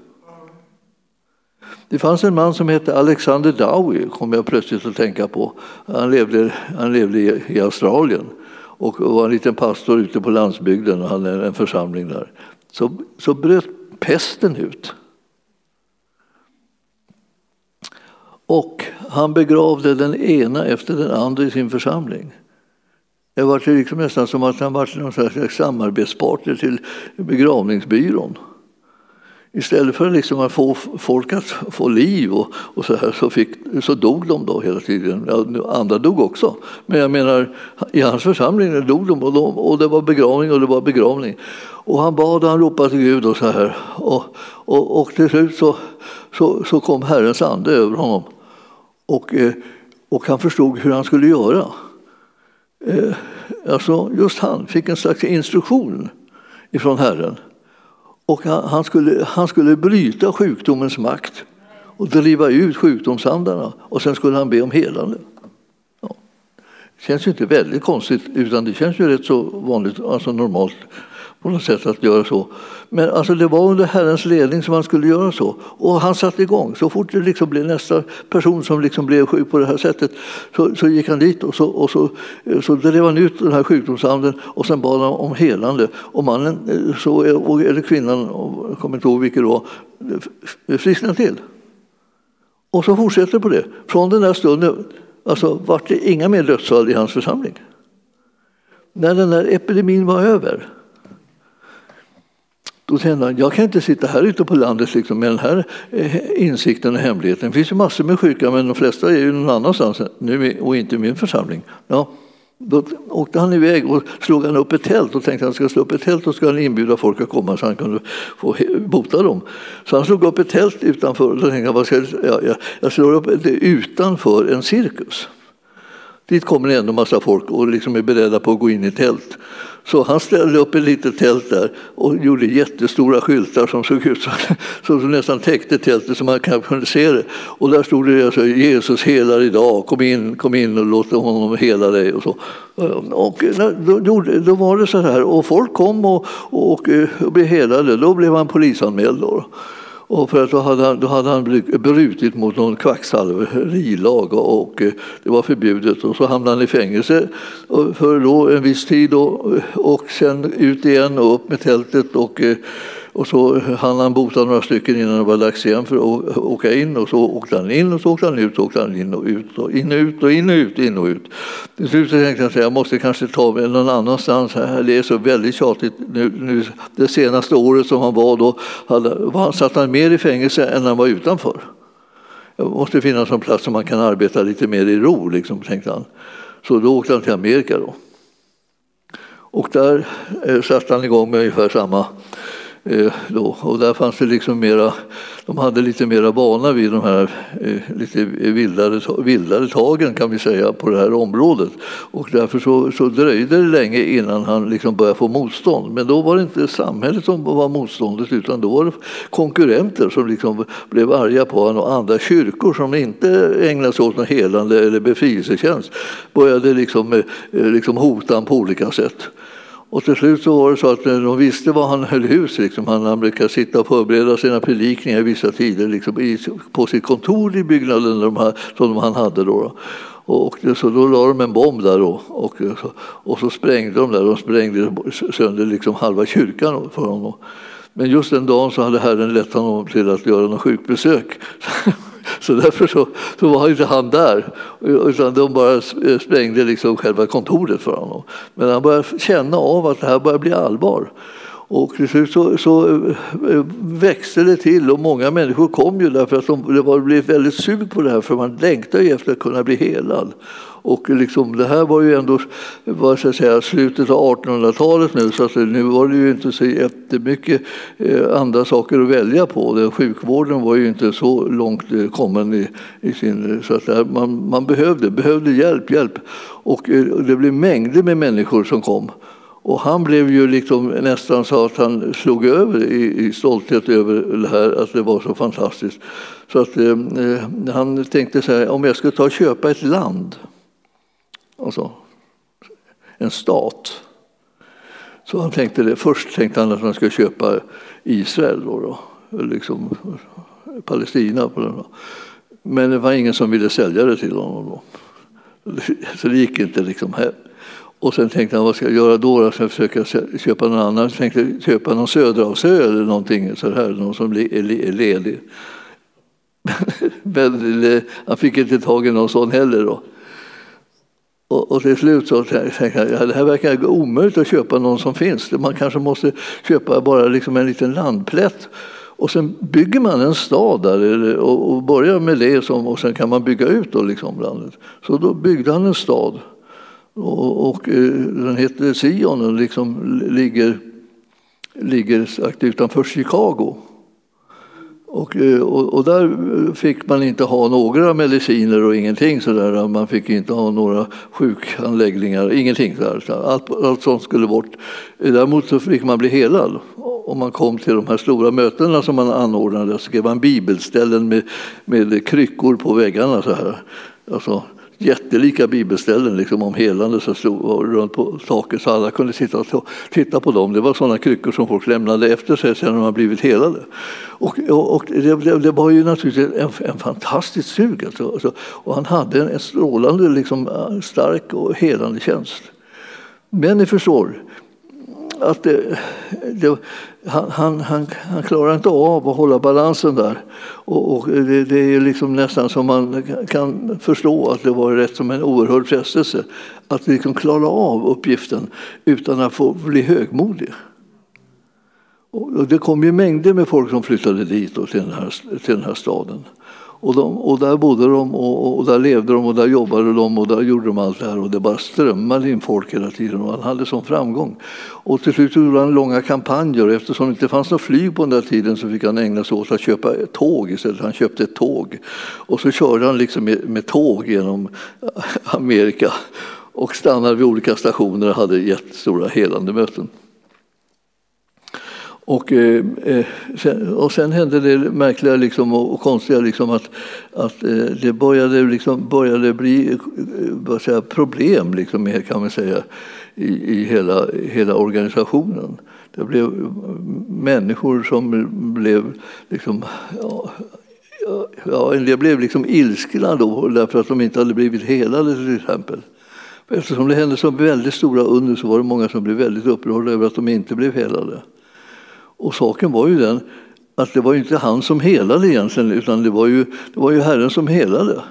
Det fanns en man som hette Alexander Dowie, kom jag plötsligt att tänka på. Han levde, han levde i, Australien och var en liten pastor ute på landsbygden och hade en församling där. Så, så bröt pesten ut. Och han begravde den ena efter den andra i sin församling. Det var liksom nästan som att han var någon slags samarbetspartner till begravningsbyrån. Istället för liksom att få folk att få liv och, och så, här, så, fick, så dog de då hela tiden. Andra dog också. Men jag menar, i hans församling dog de och, de och det var begravning och det var begravning. Och han bad och han ropade till Gud och så här. Och, och, och till slut så, så, så kom Herrens ande över honom. Och, eh, och han förstod hur han skulle göra. Eh, alltså just han fick en slags instruktion ifrån Herren. Och han skulle, han skulle bryta sjukdomens makt och driva ut sjukdomsandarna och sen skulle han be om helande. Ja. Det känns ju inte väldigt konstigt utan det känns ju rätt så vanligt, alltså normalt på något sätt att göra så. Men alltså det var under Herrens ledning som han skulle göra så. Och han satte igång. Så fort det liksom blev nästa person som liksom blev sjuk på det här sättet så, så gick han dit och, så, och så, så drev han ut den här sjukdomsanden och sen bad han om helande. Och mannen, eh, så, eller kvinnan, jag kommer inte ihåg vilket det var, frisknade till. Och så fortsätter det på det. Från den där stunden alltså, vart det inga mer dödsfall i hans församling. När den där epidemin var över då tänkte han, jag kan inte sitta här ute på landet liksom, med den här eh, insikten och hemligheten. Det finns ju massor med sjuka men de flesta är ju någon annanstans nu, och inte i min församling. Ja, Då åkte han iväg och slog han upp ett tält och tänkte att han ska slå upp ett tält och ska han inbjuda folk att komma så han kunde få bota dem. Så han slog upp ett tält utanför och tänkte jag, jag, jag, jag slår upp det utanför en cirkus. Dit kommer det ändå massa folk och liksom är beredda på att gå in i tält. Så han ställde upp ett litet tält där och gjorde jättestora skyltar som såg ut som, *laughs* som nästan täckte tältet så man knappt kunde se det. Och där stod det alltså, Jesus helar idag, kom in, kom in och låt honom hela dig. Och så. Och eh, då, då var det så här, och folk kom och, och, eh, och blev helade. Då blev han polisanmäld. Då. Och för att då hade han, då hade han brutit mot någon kvacksalverilag och, och eh, det var förbjudet. Och så hamnade han i fängelse för då en viss tid och, och sen ut igen och upp med tältet. och eh, och så hann han bota några stycken innan det var dags igen för att åka in. Och så åkte han in och så åkte han ut, och åkte han in och ut. Och in och ut och in och ut, in och ut. Till slut tänkte han att jag måste kanske ta mig någon annanstans. Här. Det är så väldigt tjatigt. Nu, nu, det senaste året som han var då hade, var, satt han mer i fängelse än han var utanför. Det måste finnas en plats som man kan arbeta lite mer i ro, liksom, tänkte han. Så då åkte han till Amerika. Då. Och där eh, satte han igång med ungefär samma Eh, då. Och där fanns det liksom mera, de hade lite mera vana vid de här eh, lite vildare, vildare tagen kan vi säga på det här området. Och därför så, så dröjde det länge innan han liksom började få motstånd. Men då var det inte samhället som var motståndet utan då var det konkurrenter som liksom blev arga på honom och andra kyrkor som inte ägnade sig åt något helande eller befrielsetjänst började liksom, eh, eh, liksom hota honom på olika sätt. Och till slut så var det så att eh, de visste var han höll hus. Liksom. Han, brukade sitta och förbereda sina predikningar i vissa tider liksom, på sitt kontor i byggnaden de här, som han hade. Då. Och så då la de en bomb där då, och, eh, så, och så sprängde de där. De sprängde sönder liksom halva kyrkan för honom. Men just den dagen så hade Herren lett honom till att göra något sjukbesök. *laughs* Så därför så, så var inte han där, utan de bara eh, sprängde liksom själva kontoret för honom. Men han började känna av att det här börjar bli allvar. Och till slut så, så eh, växte det till och många människor kom ju därför att de, det var, blev väldigt sug på det här för man längtade ju efter att kunna bli helad. Och liksom, det här var ju ändå vad ska jag säga, slutet av 1800-talet nu så att nu var det ju inte så jättemycket eh, andra saker att välja på. Den, sjukvården var ju inte så långt eh, kommen i, i sin... Så att här, man, man behövde, behövde hjälp, hjälp. Eh, och det blev mängder med människor som kom. Och han blev ju liksom nästan så att han slog över i, i stolthet över det här, att det var så fantastiskt. Så att eh, han tänkte så här, om jag skulle ta och köpa ett land Alltså en stat. Så han tänkte det. Först tänkte han att han skulle köpa Israel, då, då, liksom Palestina. På den. Men det var ingen som ville sälja det till honom. Då. Så det gick inte liksom hem. Och sen tänkte han, vad ska jag göra då? Jag försöka köpa någon annan. Jag tänkte köpa någon Söderavsö eller någonting så här, någon som är ledig. *laughs* Men eh, han fick inte tag i någon sån heller. Då. Och, och till slut så tänkte jag ja, det här verkar omöjligt att köpa någon som finns. Man kanske måste köpa bara liksom en liten landplätt. Och sen bygger man en stad där och, börjar med det som, och sen kan man bygga ut då liksom landet. Så då byggde han en stad. Och, och eh, den heter Sion och liksom ligger, ligger utanför Chicago. Och, eh, och, och, där fick man inte ha några mediciner och ingenting sådär. Man fick inte ha några sjukanläggningar, ingenting. Sådär. Allt, allt sånt skulle bort. Däremot så fick man bli helad. Om man kom till de här stora mötena som man anordnade så skrev man bibelställen med, med kryckor på väggarna. Så här. Alltså, jättelika bibelställen liksom, om helande som stod runt på taket så alla kunde sitta och titta på dem. Det var sådana kryckor som folk lämnade efter sig sedan de blivit helade. Och, och, och det, det, var ju naturligtvis en, en fantastisk sug. Alltså. alltså. Och han hade en, en strålande, liksom, stark och helande tjänst. Men ni förstår, att det, det, han, han, han, han, klarar inte av att hålla balansen där. Och, och det, det, är liksom nästan som man kan förstå att det var rätt som en oerhörd frestelse att liksom klara av uppgiften utan att få bli högmodig. Och det kom ju mängder med folk som flyttade dit och till, den här, till den här staden. Och, de, och där bodde de och, och, där levde de och där jobbade de och där gjorde de allt det här och det bara strömmade in folk hela tiden och han hade sån framgång. Och till slut gjorde han långa kampanjer och eftersom det inte fanns något flyg på den där tiden så fick han ägna sig åt att köpa ett tåg istället. Han köpte ett tåg och så körde han liksom med, med tåg genom Amerika och stannade vid olika stationer och hade jättestora helande möten. Och, eh, eh, sen, och sen hände det märkliga liksom, och, konstiga liksom att, att eh, det började, liksom, började bli säga, problem liksom, kan man säga, i, i hela, hela organisationen. Det blev människor som blev liksom, ja, ja, en del blev liksom ilskna då därför att de inte hade blivit helade till exempel. Eftersom det hände så väldigt stora under så var det många som blev väldigt upprörda över att de inte blev helade. Och saken var ju den att det var inte han som helade egentligen utan det var ju, det var ju Herren som helade.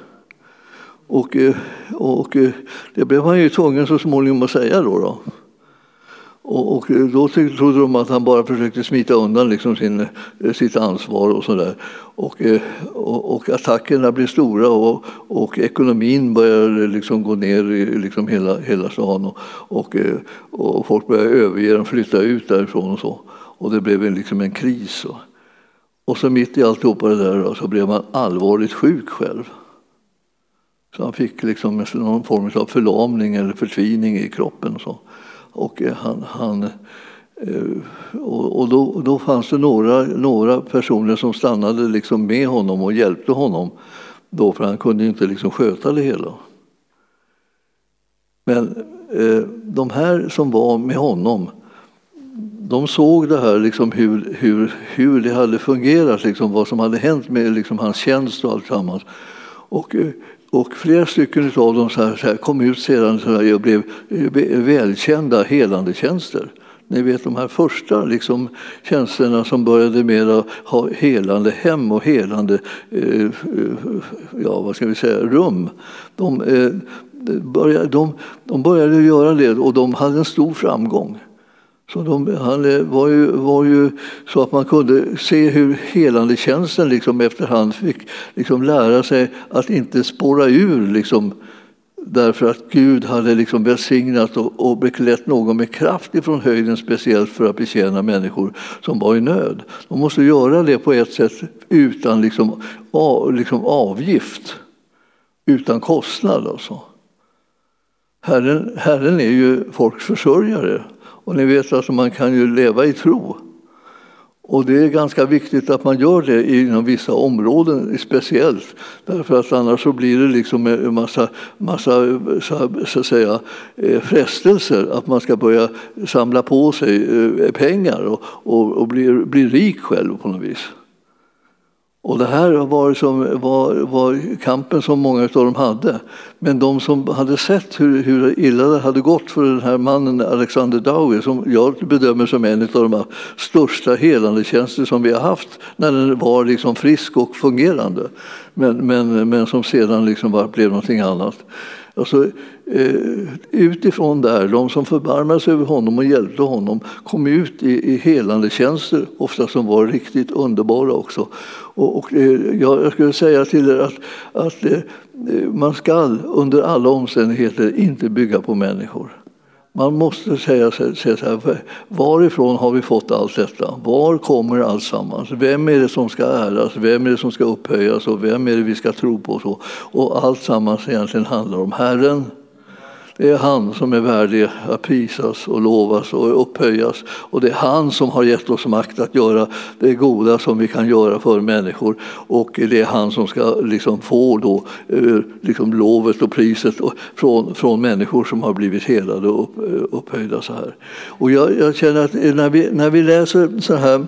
Och, eh, och eh, det blev han ju tvungen så småningom att säga då. då. Och, och eh, då trodde de att han bara försökte smita undan liksom sin, sitt ansvar och sådär. Och, och, och, attackerna blev stora och, och ekonomin började liksom gå ner i liksom hela, hela stan och, och, och folk började överge dem, flytta ut därifrån och så. Och det blev en, liksom en kris. Och så mitt i alltihopa det där då, så blev han allvarligt sjuk själv. Så han fick liksom någon form av förlamning eller förtvining i kroppen. Och, så. och eh, han, han eh, och, då, då fanns det några, några personer som stannade liksom med honom och hjälpte honom. Då, för han kunde inte liksom sköta det hela. Men eh, de här som var med honom de såg det här, liksom hur, hur, hur det hade fungerat, liksom, vad som hade hänt med liksom, hans tjänst och alltsammans. Och, och flera stycken av dem så här, så här, kom ut sedan så här, och blev eh, välkända helande tjänster. Ni vet de här första liksom, tjänsterna som började med att ha helande hem och helande eh, ja, vad ska vi säga, rum. De, eh, började, de, de började göra det och de hade en stor framgång. Så de, han eh, var ju, var ju så att man kunde se hur helandetjänsten liksom efterhand fick liksom lära sig att inte spåra ur liksom, därför att Gud hade liksom välsignat och, och beklätt någon med kraft ifrån höjden speciellt för att betjäna människor som var i nöd. De måste göra det på ett sätt utan liksom, av, liksom avgift, utan kostnad. Alltså. Herren, Herren är ju folks försörjare. Och ni vet att man kan ju leva i tro. Och det är ganska viktigt att man gör det inom vissa områden speciellt. Därför att annars så blir det liksom en massa, massa så att säga, eh, frestelser att man ska börja samla på sig eh, pengar och, och, och bli, bli rik själv på något vis. Och det här var, som, var, var kampen som många av dem hade. Men de som hade sett hur, hur illa det hade gått för den här mannen Alexander Dowie som jag bedömer som en av de största helandetjänster som vi har haft när den var liksom frisk och fungerande. Men, men, men som sedan liksom var, blev någonting annat. Alltså, eh, utifrån där, de som förbarmade sig över honom och hjälpte honom kom ut i, i helande tjänster, ofta som var riktigt underbara också. Och, och eh, jag skulle säga till er att, att eh, man ska under alla omständigheter inte bygga på människor. Man måste säga, säga så här, varifrån har vi fått allt detta? Var kommer allt sammans? Vem är det som ska äras? Vem är det som ska upphöjas? Och vem är det vi ska tro på? Så? Och allt sammans egentligen handlar om Herren. Det är han som är värdig att prisas och lovas och upphöjas. Och det är han som har gett oss makt att göra det goda som vi kan göra för människor. Och det är han som ska liksom få då, eh, liksom lovet och priset från, från människor som har blivit helade och eh, upphöjda. Så här. Och jag, jag känner att när vi, när vi läser så här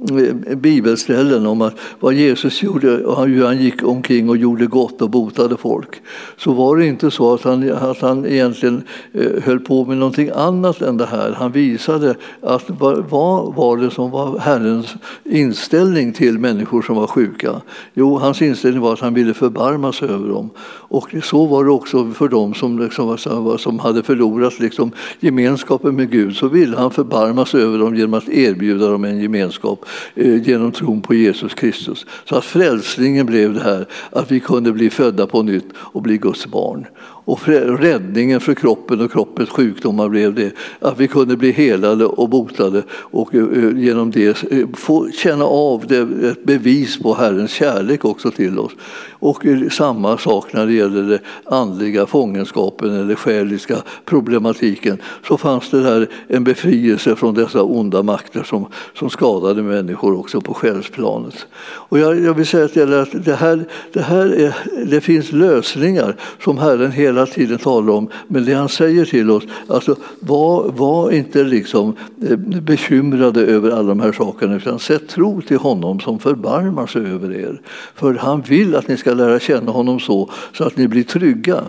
Eh, bibelställen om att vad Jesus gjorde och hur han gick omkring och gjorde gott och botade folk så var det inte så att han, att han egentligen eh, höll på med någonting annat än det här. Han visade att vad var det som var Herrens inställning till människor som var sjuka? Jo, hans inställning var att han ville förbarma sig över dem. Och så var det också för dem som, liksom, som hade förlorat liksom, gemenskapen med Gud. Så ville han förbarma sig över dem genom att erbjuda dem en gemenskap Eh, genom tron på Jesus Kristus. Så att frälsningen blev det här att vi kunde bli födda på nytt och bli Guds barn. Och räddningen för kroppen och kroppens sjukdomar blev det att vi kunde bli helade och botade och eh, eh, genom det eh, få känna av det, ett bevis på Herrens kärlek också till oss. Och samma sak när det gäller den andliga fångenskapen eller själiska problematiken så fanns det där en befrielse från dessa onda makter som, som skadade människor också på själsplanet. Och jag, jag vill säga till er att det, här, det, här är, det finns lösningar som Herren hela tiden talar om. Men det han säger till oss, alltså var, var inte liksom eh, bekymrade över alla de här sakerna utan sätt tro till honom som förbarmar sig över er. För han vill att ni ska lära känna honom så, så att ni blir trygga,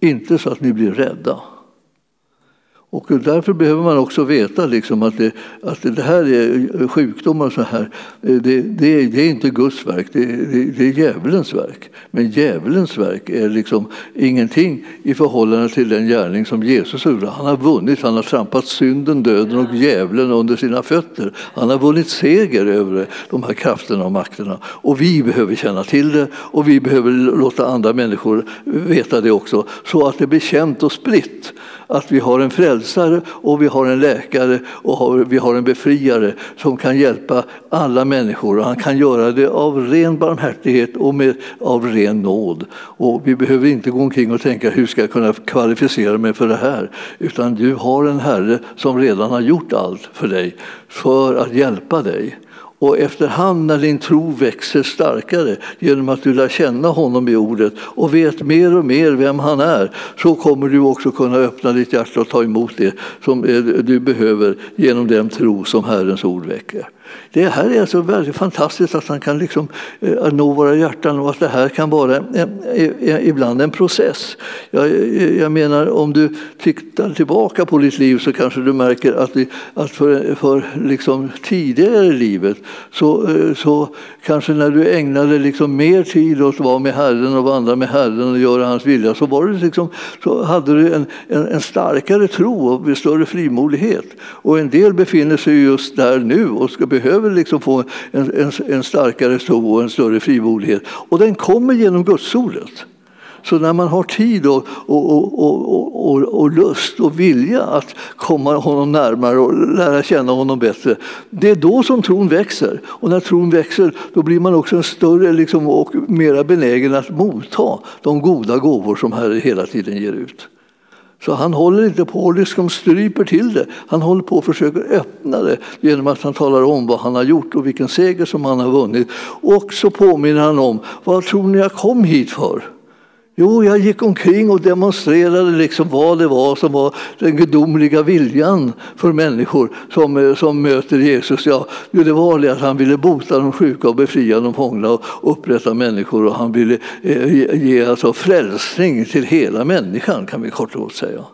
inte så att ni blir rädda. Och därför behöver man också veta liksom att, det, att det här är sjukdomar så här. Eh, det, det, det är inte Guds verk, det, det, det är djävulens verk. Men djävulens verk är liksom ingenting i förhållande till den gärning som Jesus gjorde. Han har vunnit, han har trampat synden, döden och djävulen under sina fötter. Han har vunnit seger över de här krafterna och makterna. Och vi behöver känna till det och vi behöver låta andra människor veta det också så att det blir känt och spritt att vi har en frälsare och vi har en läkare och vi har en befriare som kan hjälpa alla människor. Och han kan göra det av ren barmhärtighet och med, av ren nåd. Och vi behöver inte gå omkring och tänka hur ska jag kunna kvalificera mig för det här? Utan du har en Herre som redan har gjort allt för dig för att hjälpa dig. Och efterhand när din tro växer starkare genom att du lär känna honom i ordet och vet mer och mer vem han är så kommer du också kunna öppna ditt hjärta och ta emot det som du behöver genom den tro som Herrens ord väcker. Det här är alltså väldigt fantastiskt att han kan liksom, eh, nå våra hjärtan och att det här kan vara eh, en, ibland en process. Jag, eh, jag, menar om du tittar tillbaka på ditt liv så kanske du märker att, det, att för, för liksom tidigare i livet så, så kanske när du ägnade liksom mer tid åt att vara med Herren och vandra med Herren och göra hans vilja så, var det liksom, så hade du en, en, en starkare tro och större frimodighet. Och en del befinner sig just där nu och ska behöver liksom få en, en, en starkare tro och en större frimodighet. Och den kommer genom gudsordet. Så när man har tid och, och, och, och, och, lust och vilja att komma honom närmare och lära känna honom bättre, det är då som tron växer. Och när tron växer då blir man också en större liksom, och mera benägen att motta de goda gåvor som Herren hela tiden ger ut. Så han håller inte på och liksom stryper till det. Han håller på och försöker öppna det genom att han talar om vad han har gjort och vilken seger som han har vunnit. Och så påminner han om vad tror ni jag kom hit för? Jo, jag gick omkring och demonstrerade liksom vad det var som var den gudomliga viljan för människor som, som möter Jesus. Ja, det var det att han ville bota de sjuka och befria de fångna och upprätta människor och han ville eh, ge alltså frälsning till hela människan kan vi kort och gott säga.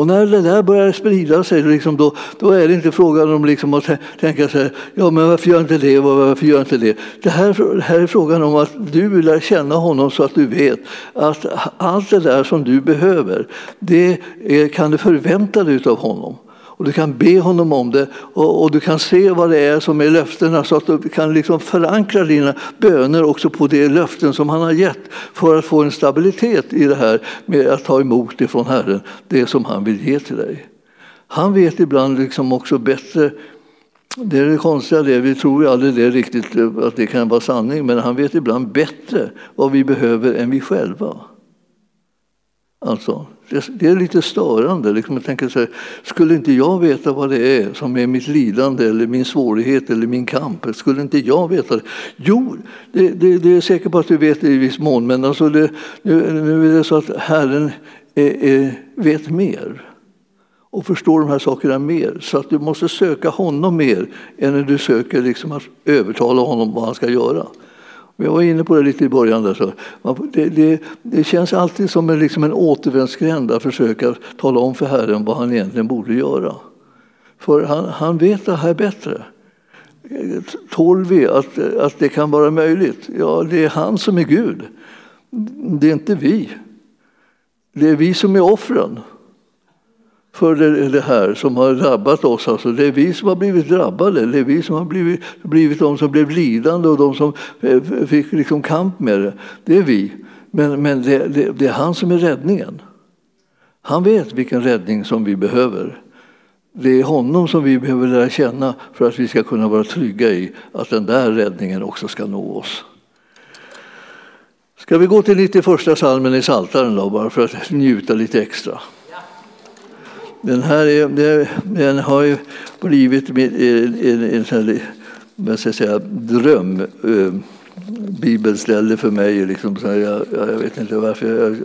Och när det där börjar sprida sig, liksom då, då är det inte frågan om liksom att tänka så här, ja men varför gör inte det och varför gör inte det? Det här, det här är frågan om att du lär känna honom så att du vet att allt det där som du behöver, det är, kan du förvänta dig av honom. Och du kan be honom om det och, och, du kan se vad det är som är löftena så att du kan liksom förankra dina böner också på de löften som han har gett för att få en stabilitet i det här med att ta emot ifrån Herren det som han vill ge till dig. Han vet ibland liksom också bättre det är det konstiga, det. vi tror ju aldrig det riktigt eh, att det kan vara sanning, men han vet ibland bättre vad vi behöver än vi själva. Alltså, det, är lite störande. Liksom jag tänker så här, skulle inte jag veta vad det är som är mitt lidande eller min svårighet eller min kamp? Skulle inte jag veta det? Jo, det, det, det är säker på att du vet det i viss mån, men alltså det, nu, nu är det så att Herren är, är, vet mer och förstår de här sakerna mer. Så att du måste söka honom mer än när du söker liksom att övertala honom vad han ska göra. Jag var inne på det lite i början. Där, så. Det, det, det känns alltid som en, liksom en återvändsgränd att försöka tala om för Herren vad han egentligen borde göra. För han, han vet det här bättre. Tål vi att, att det kan vara möjligt? Ja, det är han som är Gud. Det är inte vi. Det är vi som är offren för det, det, här som har drabbat oss. Alltså, det är vi som har blivit drabbade, det är vi som har blivit, blivit de som blev lidande och de som eh, fick liksom kamp med det. Det är vi. Men, men det, det, det är han som är räddningen. Han vet vilken räddning som vi behöver. Det är honom som vi behöver lära känna för att vi ska kunna vara trygga i att den där räddningen också ska nå oss. Ska vi gå till 91 salmen i Saltaren då, bara för att njuta lite extra? Den här är, den har ju blivit en, en, en, en ska säga, dröm eh, bibelställe för mig. Liksom, jag, jag, vet inte varför. Jag,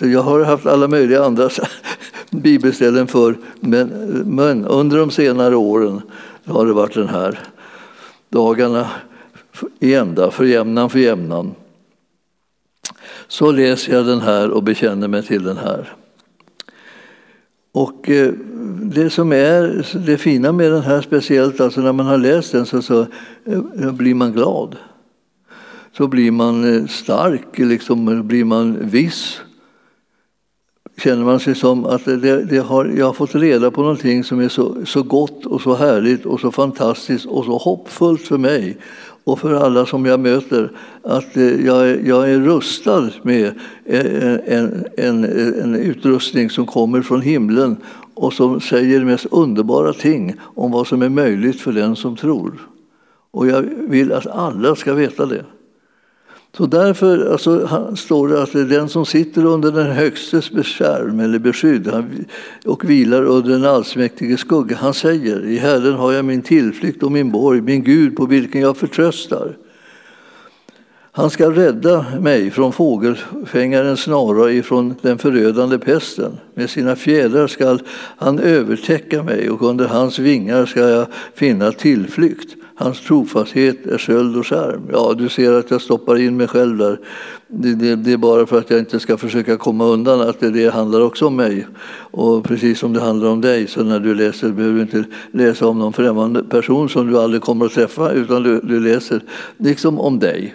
jag, jag har haft alla möjliga andra *laughs* bibelställen för men, men under de senare åren har det varit den här. Dagarna i ända, för jämnan för jämnan. Så läser jag den här och bekänner mig till den här. Och eh, det som är det fina med den här speciellt, alltså när man har läst den så, så eh, blir man glad. Så blir man eh, stark, liksom, blir man viss. Känner man sig som att det, det har, jag har fått reda på någonting som är så, så gott och så härligt och så fantastiskt och så hoppfullt för mig och för alla som jag möter att eh, jag, jag är rustad med eh, en, en, en, utrustning som kommer från himlen och som säger de mest underbara ting om vad som är möjligt för den som tror. Och jag vill att alla ska veta det. Så därför alltså, står det att det är den som sitter under den högstes beskärm eller beskydd och vilar under den allsmäktige skugga, han säger i Herren har jag min tillflykt och min borg, min Gud på vilken jag förtröstar. Han ska rädda mig från fågelfängarens snara, ifrån den förödande pesten. Med sina fjädrar ska han övertäcka mig och under hans vingar ska jag finna tillflykt. Hans trofasthet är sköld och skärm. Ja, du ser att jag stoppar in mig själv där. Det, det, det, är bara för att jag inte ska försöka komma undan att det, det handlar också om mig. Och precis som det handlar om dig, så när du läser behöver du inte läsa om någon främmande person som du aldrig kommer att träffa, utan du, du läser liksom om dig.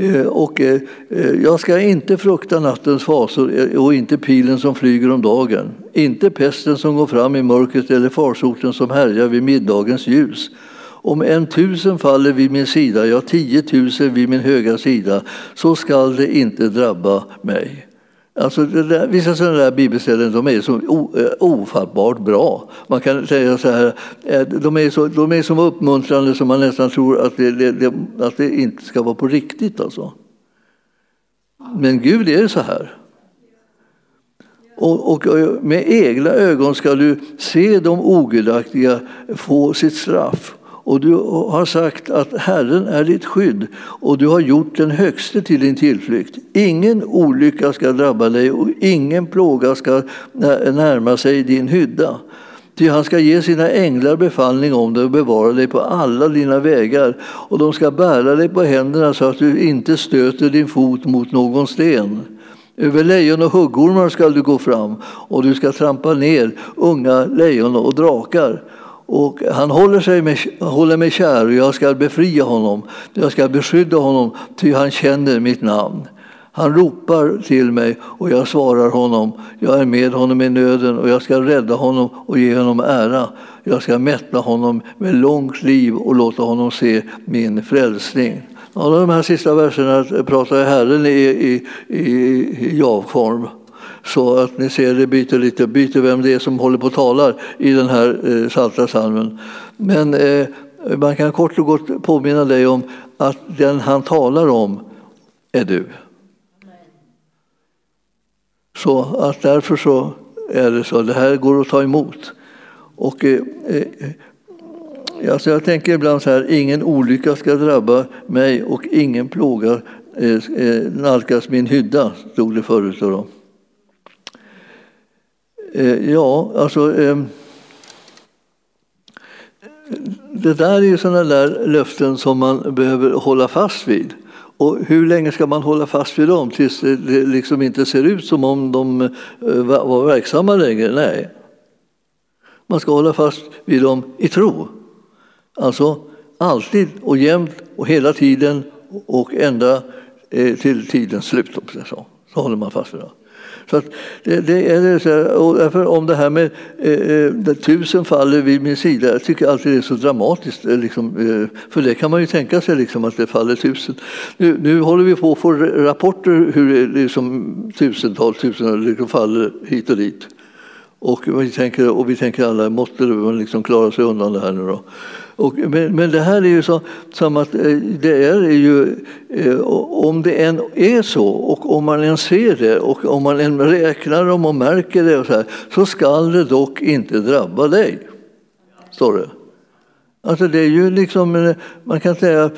Eh, och eh, eh, jag ska inte frukta nattens fasor och inte pilen som flyger om dagen, inte pesten som går fram i mörkret eller farsoten som härjar vid middagens ljus. Om en tusen faller vid min sida, ja tiotusen vid min högra sida, så skall det inte drabba mig. Alltså där, vissa sådana där bibelställen de är så eh, ofattbart bra. Man kan säga så här, eh, de är så, de är så uppmuntrande som man nästan tror att det, det, att det inte ska vara på riktigt. Alltså. Men Gud är så här. Och, och, eh, med egna ögon ska du se de ogudaktiga få sitt straff och du har sagt att Herren är ditt skydd och du har gjort den högste till din tillflykt. Ingen olycka ska drabba dig och ingen plåga ska närma sig din hydda. Ty han ska ge sina änglar befallning om dig och bevara dig på alla dina vägar och de ska bära dig på händerna så att du inte stöter din fot mot någon sten. Över lejon och huggormar ska du gå fram och du ska trampa ner unga lejon och drakar. Och han håller, sig med, håller mig kär och jag ska befria honom. Jag ska beskydda honom, ty han känner mitt namn. Han ropar till mig och jag svarar honom. Jag är med honom i nöden och jag ska rädda honom och ge honom ära. Jag ska mätta honom med långt liv och låta honom se min frälsning. Alla de här sista verserna pratar Herren i, i, i, i jag-form. Så att ni ser, det byter lite, byter vem det är som håller på och talar i den här eh, salta salmen. Men eh, man kan kort och gott påminna dig om att den han talar om är du. Så att därför så är det så. Det här går att ta emot. Och, eh, eh, alltså jag tänker ibland så här, ingen olycka ska drabba mig och ingen plåga eh, eh nalkas min hydda, stod det förut. Då. Eh, ja, alltså eh, det där är ju sådana där löften som man behöver hålla fast vid. Och hur länge ska man hålla fast vid dem tills det liksom inte ser ut som om de eh, var verksamma längre? Nej. Man ska hålla fast vid dem i tro. Alltså alltid och jämt och hela tiden och ända eh, till tidens slut. Så håller man fast vid dem. Så det, det, är så därför om det här med eh, eh tusen faller vid min sida, jag tycker alltid det är så dramatiskt. Eh, liksom, eh, för det kan man ju tänka sig liksom, att det faller tusen. Nu, nu håller vi på att få rapporter hur liksom, tusentals, tusen liksom, faller hit och dit. Och vi tänker, och vi tänker alla, måste man liksom klara sig undan det här nu då? Och, men, men, det här är ju så, som att eh, det är ju, eh, om det än är så och om man än ser det och om man än räknar dem och märker det och så, här, så skall det dock inte drabba dig. Står det. Alltså det är ju liksom, eh, man kan säga,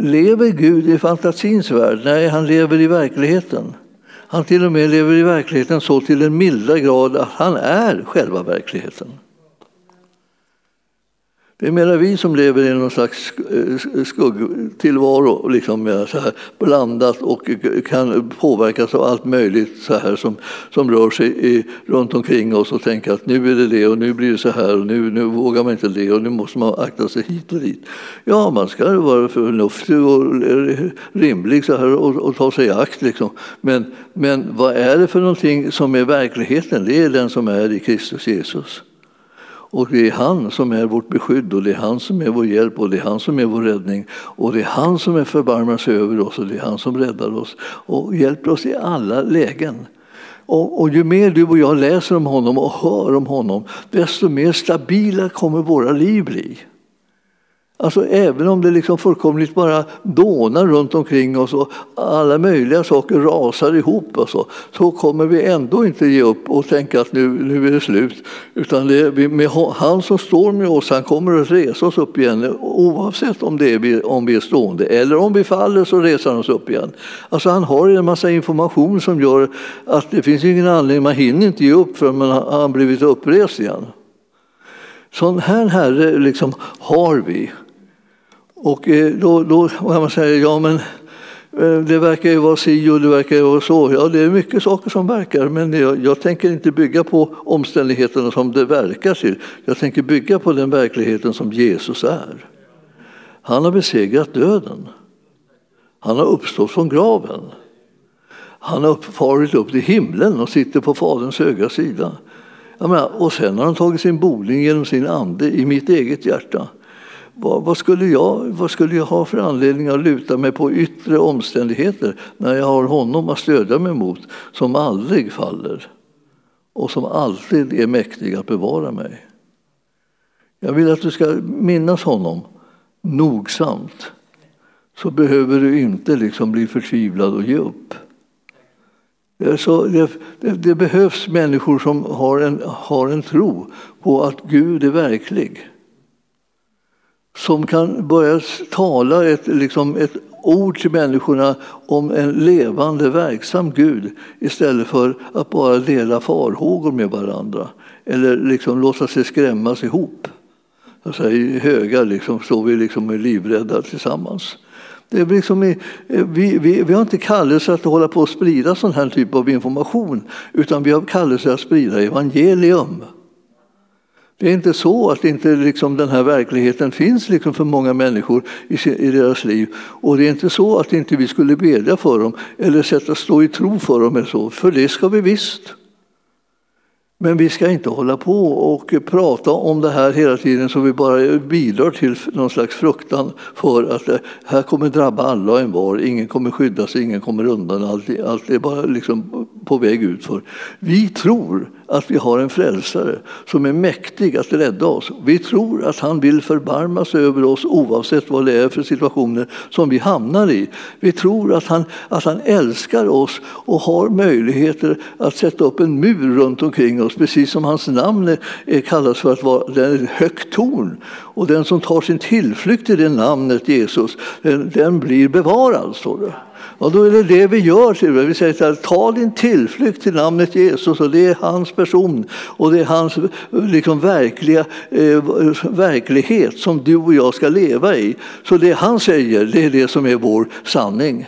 lever Gud i fantasins värld? Nej, han lever i verkligheten. Han till och med lever i verkligheten så till den milda grad att han är själva verkligheten. Det är mera vi som lever i någon slags eh, skuggtillvaro, liksom så här blandat och kan påverkas av allt möjligt så här som, som rör sig i, runt omkring oss och tänka att nu är det det och nu blir det så här och nu, nu vågar man inte det och nu måste man akta sig hit och dit. Ja, man ska vara förnuftig och rimlig så här och, och ta sig i akt. Liksom. Men, men vad är det för någonting som är verkligheten? Det är den som är i Kristus Jesus. Och det är han som är vårt beskydd och det är han som är vår hjälp och det är han som är vår räddning. Och det är han som är förbarmar sig över oss och det är han som räddar oss och hjälper oss i alla lägen. Och, och, ju mer du och jag läser om honom och hör om honom, desto mer stabila kommer våra liv bli. Alltså även om det liksom fullkomligt bara dånar runt omkring oss och alla möjliga saker rasar ihop och så, så kommer vi ändå inte ge upp och tänka att nu, nu är det slut. Utan det är med han som står med oss, han kommer att resa oss upp igen oavsett om, det är, om vi är stående eller om vi faller så reser han oss upp igen. Alltså han har en massa information som gör att det finns ingen anledning, man hinner inte ge upp förrän man har blivit upprest igen. Sån här herre liksom har vi. Och eh, då, då kan man säga, ja men eh, det verkar ju vara si och det verkar ju vara så. Ja, det är mycket saker som verkar, men jag, jag, tänker inte bygga på omständigheterna som det verkar till. Jag tänker bygga på den verkligheten som Jesus är. Han har besegrat döden. Han har uppstått från graven. Han har farit upp till himlen och sitter på Faderns högra sida. Menar, och sen har han tagit sin boning genom sin ande i mitt eget hjärta. Vad, vad, skulle jag, vad skulle jag ha för anledning att luta mig på yttre omständigheter när jag har honom att stödja mig mot som aldrig faller och som alltid är mäktig att bevara mig? Jag vill att du ska minnas honom nogsamt så behöver du inte liksom bli förtvivlad och ge upp. Så det, det, det behövs människor som har en, har en tro på att Gud är verklig som kan börja tala ett, liksom ett ord till människorna om en levande, verksam Gud istället för att bara dela farhågor med varandra eller liksom låta sig skrämmas ihop. Alltså, I högar liksom, står vi liksom livrädda tillsammans. Det är liksom, vi, vi, vi har inte kallelse att hålla på och sprida sån här typ av information utan vi har kallelse att sprida evangelium. Det är inte så att inte liksom den här verkligheten finns liksom för många människor i, i deras liv. Och det är inte så att inte vi skulle bedja för dem eller sätta stå i tro för dem. Eller så, för det ska vi visst. Men vi ska inte hålla på och prata om det här hela tiden så vi bara bidrar till någon slags fruktan för att det här kommer drabba alla och envar. Ingen kommer skydda sig, ingen kommer undan. Allt, allt är bara liksom på väg utför. Vi tror att vi har en frälsare som är mäktig att rädda oss. Vi tror att han vill förbarma sig över oss oavsett vad det är för situationer som vi hamnar i. Vi tror att han, att han älskar oss och har möjligheter att sätta upp en mur runt omkring oss precis som hans namn är, kallas för att vara ett högt torn. Och den som tar sin tillflykt till det namnet Jesus, den, den blir bevarad, står det. Och då är det det vi gör. Vi säger att ta din tillflykt till namnet Jesus och det är hans person och det är hans liksom, verkliga, eh, verklighet som du och jag ska leva i. Så det han säger, det är det som är vår sanning.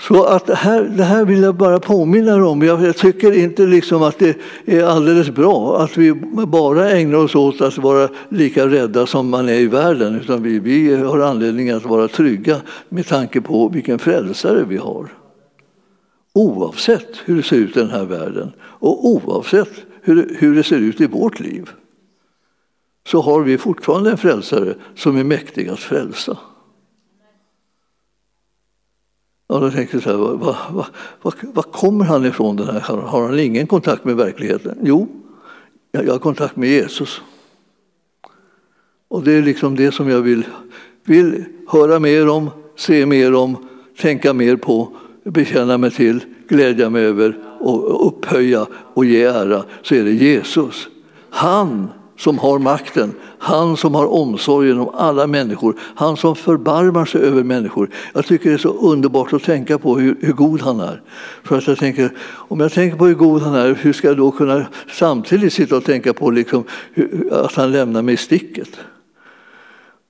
Så att det, här, det här vill jag bara påminna er om. Jag, jag, tycker inte liksom att det är alldeles bra att vi bara ägnar oss åt att vara lika rädda som man är i världen. Utan vi, vi har anledning att vara trygga med tanke på vilken frälsare vi har. Oavsett hur det ser ut i den här världen och oavsett hur, hur det ser ut i vårt liv så har vi fortfarande en frälsare som är mäktig att frälsa. Och då tänker jag så här, var, var, var, var, kommer han ifrån den här? Har han ingen kontakt med verkligheten? Jo, jag har kontakt med Jesus. Och det är liksom det som jag vill, vill höra mer om, se mer om, tänka mer på, bekänna mig till, glädja mig över och upphöja och ge ära, så är det Jesus. Han som har makten, han som har omsorgen om alla människor, han som förbarmar sig över människor. Jag tycker det är så underbart att tänka på hur, hur god han är. För att jag tänker, om jag tänker på hur god han är, hur ska jag då kunna samtidigt sitta och tänka på liksom, hur, att han lämnar mig i sticket?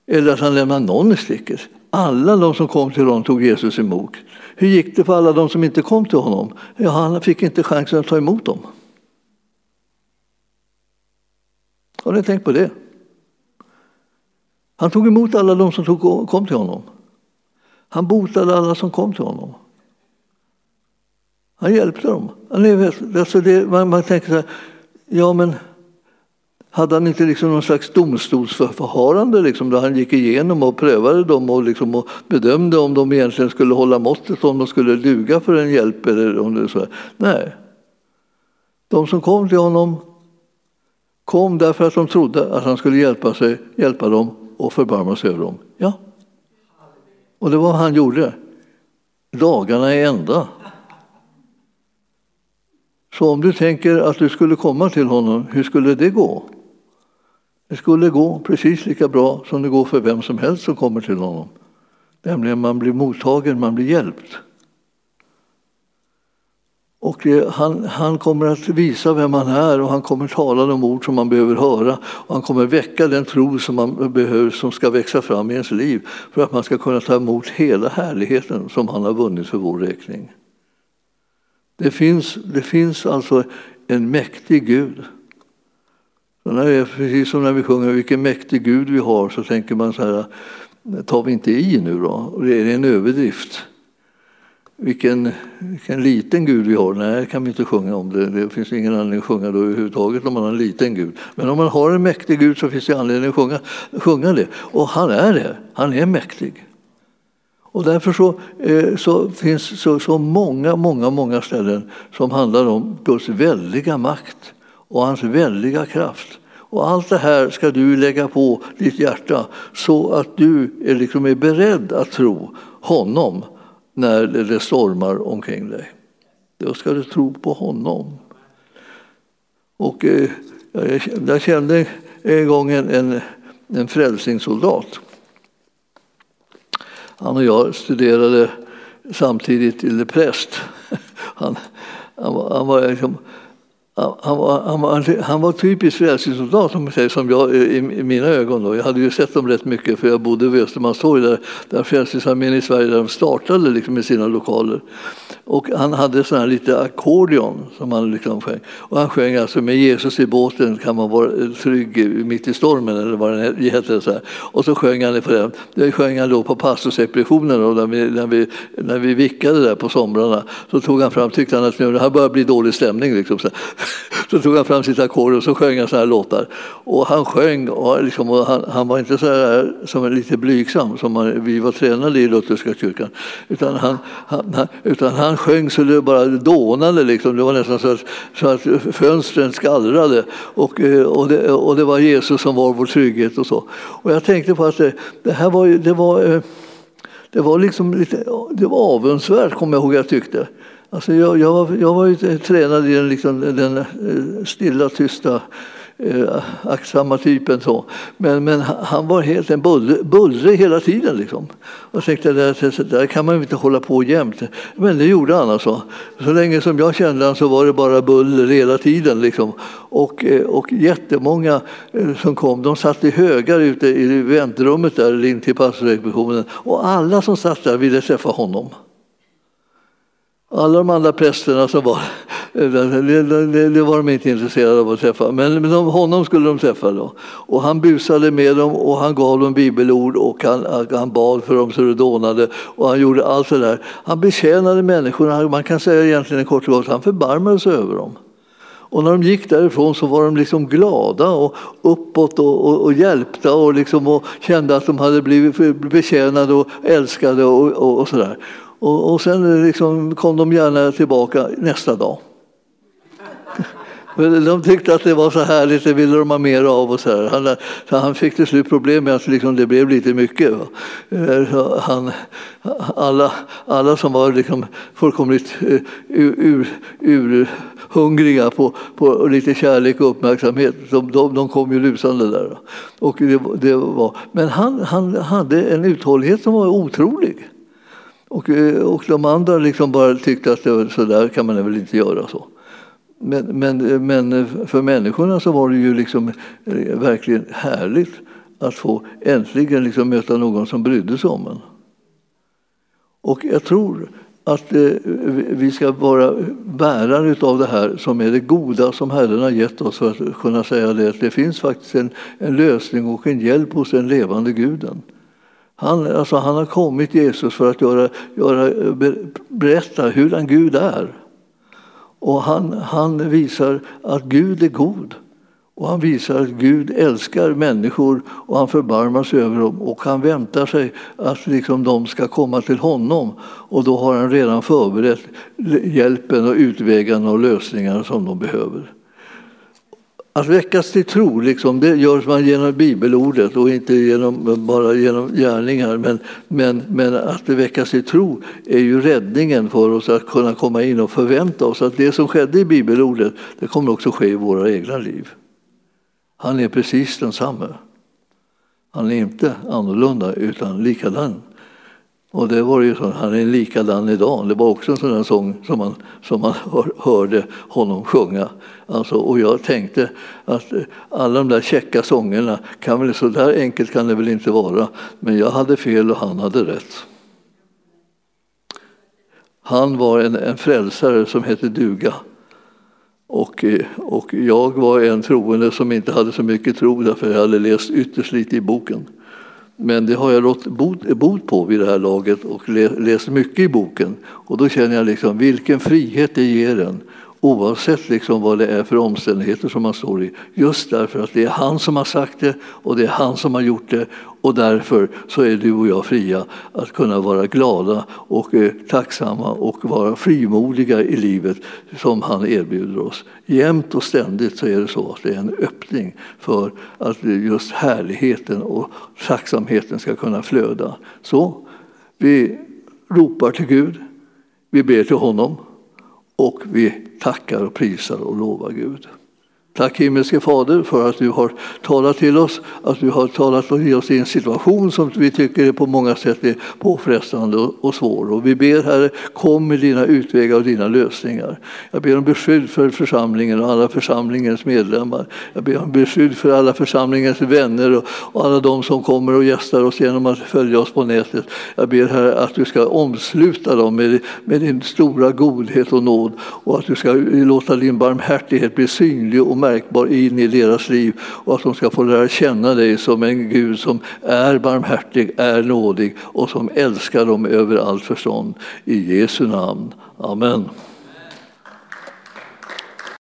Eller att han lämnar någon i sticket. Alla de som kom till honom tog Jesus emot. Hur gick det för alla de som inte kom till honom? Ja, han fick inte chansen att ta emot dem. Har ni tänkt på det? Han tog emot alla de som tog, kom till honom. Han botade alla som kom till honom. Han hjälpte dem. Alltså det, man, man tänker så här, ja men hade han inte liksom någon slags domstolsförfarande liksom, där han gick igenom och prövade dem och, liksom, och bedömde om de egentligen skulle hålla måttet, om de skulle duga för en hjälp eller om det så? Nej. De som kom till honom kom därför att de trodde att han skulle hjälpa, sig, hjälpa dem och förbarma sig över dem. Ja. Och det var vad han gjorde. Dagarna är ända. Så om du tänker att du skulle komma till honom, hur skulle det gå? Det skulle gå precis lika bra som det går för vem som helst som kommer till honom. Nämligen man blir mottagen, man blir hjälpt. Och eh, han, han kommer att visa vem han är och han kommer tala de ord som man behöver höra. Och han kommer väcka den tro som man behöver, som ska växa fram i ens liv för att man ska kunna ta emot hela härligheten som han har vunnit för vår räkning. Det finns, det finns alltså en mäktig Gud. Så när det precis som när vi sjunger vilken mäktig Gud vi har så tänker man så här, tar vi inte i nu då? Det är en överdrift vilken, vilken liten Gud vi har. Nej, det kan vi inte sjunga om. Det, det finns ingen anledning att sjunga då överhuvudtaget om man har en liten Gud. Men om man har en mäktig Gud så finns det anledning att sjunga, sjunga det. Och han är det. Han är mäktig. Och därför så, eh, så finns så, så många, många, många ställen som handlar om Guds väldiga makt och hans väldiga kraft. Och allt det här ska du lägga på ditt hjärta så att du är, liksom är beredd att tro honom när det stormar omkring dig. Då ska du tro på honom. Och eh, jag kände en gång en, en, en frälsningssoldat. Han och jag studerade samtidigt till präst. *laughs* Han, han, var, han var liksom, han var, han, var, han var typisk frälsningssoldat som jag i, i, mina ögon. Då. Jag hade ju sett dem rätt mycket för jag bodde vid Östermalmstorg där, där Frälsningsarmén i Sverige där de startade liksom med sina lokaler. Och han hade sån här lite ackordion som han liksom sjöng. Och han sjöng alltså med Jesus i båten kan man vara trygg mitt i stormen eller vad det hette. Så här. Och så sjöng han det på den. Det sjöng han då på pastorsexpeditionen när vi, när, vi, när vi vickade där på somrarna. Så tog han fram, tyckte han att det här börjar bli dålig stämning. Liksom, så, så tog han fram sitt ackord och så sjöng han sådana här låtar. Och han sjöng och, liksom, och han, han, var inte så här som lite blygsam som man, vi var tränade i Lutherska kyrkan. Utan han, han, utan han sjöng så det bara dånade. Liksom. Det var nästan så att, så att fönstren skallrade. Och, eh, och, det, och det var Jesus som var vår trygghet och så. Och jag tänkte på att det, det här var, det var eh, det var liksom lite det var avundsvärt, kommer jag ihåg jag tyckte. Alltså jag, jag, var, jag var ju tränad i den, liksom, den eh, stilla, tysta eh, aktsamma typen. Så. Men, men han var helt en bullrig, hela tiden. Liksom. Och tänkte så där kan man inte hålla på jämt. Men det gjorde han alltså. Så länge som jag kände honom så var det bara buller hela tiden. Liksom. Och, eh, och jättemånga eh, som kom, de satt i högar ute i väntrummet där in till pastorsexpeditionen. Och alla som satt där ville träffa honom. Alla de andra prästerna som var, det, det, det, var de inte intresserade av att träffa. Men, men de, honom skulle de träffa. Då. Och han busade med dem och han gav dem bibelord och han, han bad för dem så det dånade. Och han gjorde allt det där. Han betjänade människorna. Man kan säga egentligen kort och gott, han förbarmade sig över dem. Och när de gick därifrån så var de liksom glada och uppåt och, och, och hjälpta och, liksom och kände att de hade blivit betjänade och älskade och, och, och sådär. Och, och sen liksom kom de gärna tillbaka nästa dag. De tyckte att det var så härligt, det ville de ha mer av. Och så här. Han, så han fick till slut problem med att liksom det blev lite mycket. Eh, han, alla, alla som var liksom fullkomligt eh, urhungriga ur, ur, på, på lite kärlek och uppmärksamhet. De, de, de kom ju lusande där. Och det, det var, men han, han hade en uthållighet som var otrolig. Och, eh, och de andra liksom bara tyckte att det var, så där kan man väl inte göra. så. Men, men, eh, men eh, för människorna så var det ju liksom verkligen härligt att få äntligen liksom möta någon som brydde sig om en. Och jag tror att eh, vi ska vara bärare av det här som är det goda som Herren har gett oss för att kunna säga det att det finns faktiskt en, en lösning och en hjälp hos den levande guden. Han, alltså han har kommit, Jesus, för att göra, göra, berätta hur en Gud är. Och han, han visar att Gud är god. Och han visar att Gud älskar människor och han förbarmar sig över dem och han väntar sig att liksom de ska komma till honom. Och då har han redan förberett hjälpen och utvägarna och lösningarna som de behöver. Att väckas till tro liksom, det görs man genom bibelordet och inte genom, bara genom gärningar. Men, men, men att väckas till tro är ju räddningen för oss att kunna komma in och förvänta oss att det som skedde i bibelordet det kommer också ske i våra egna liv. Han är precis densamme. Han är inte annorlunda utan likadan. Och det var ju så, han är likadan idag. Det var också en sån där sång som man, som man hör, hörde honom sjunga. Alltså, och jag tänkte att alla de där käcka sångerna, kan väl, så där enkelt kan det väl inte vara. Men jag hade fel och han hade rätt. Han var en, en frälsare som hette duga. Och, och jag var en troende som inte hade så mycket tro därför jag hade läst ytterst lite i boken. Men det har jag rått bot, på vid det här laget och läst mycket i boken. Och då känner jag liksom vilken frihet det ger en oavsett liksom vad det är för omständigheter som man står i. Just därför att det är han som har sagt det och det är han som har gjort det och därför så är du och jag fria att kunna vara glada och eh, tacksamma och vara frimodiga i livet som han erbjuder oss. Jämt och ständigt så är det så att det är en öppning för att just härligheten och tacksamheten ska kunna flöda. Så vi ropar till Gud, vi ber till honom och vi tackar och prisar och lovar Gud. Tack himmelske Fader för att du har talat till oss, att du har talat och gett oss i en situation som vi tycker är på många sätt är påfrestande och svår. Och vi ber Herre, kom med dina utvägar och dina lösningar. Jag ber om beskydd för församlingen och alla församlingens medlemmar. Jag ber om beskydd för alla församlingens vänner och alla de som kommer och gästar oss genom att följa oss på nätet. Jag ber Herre att du ska omsluta dem med, med din stora godhet och nåd och att du ska låta din barmhärtighet bli synlig och märkbar in i deras liv och att de ska få lära känna dig som en Gud som är barmhärtig, är nådig och som älskar dem över allt förstånd. I Jesu namn. Amen.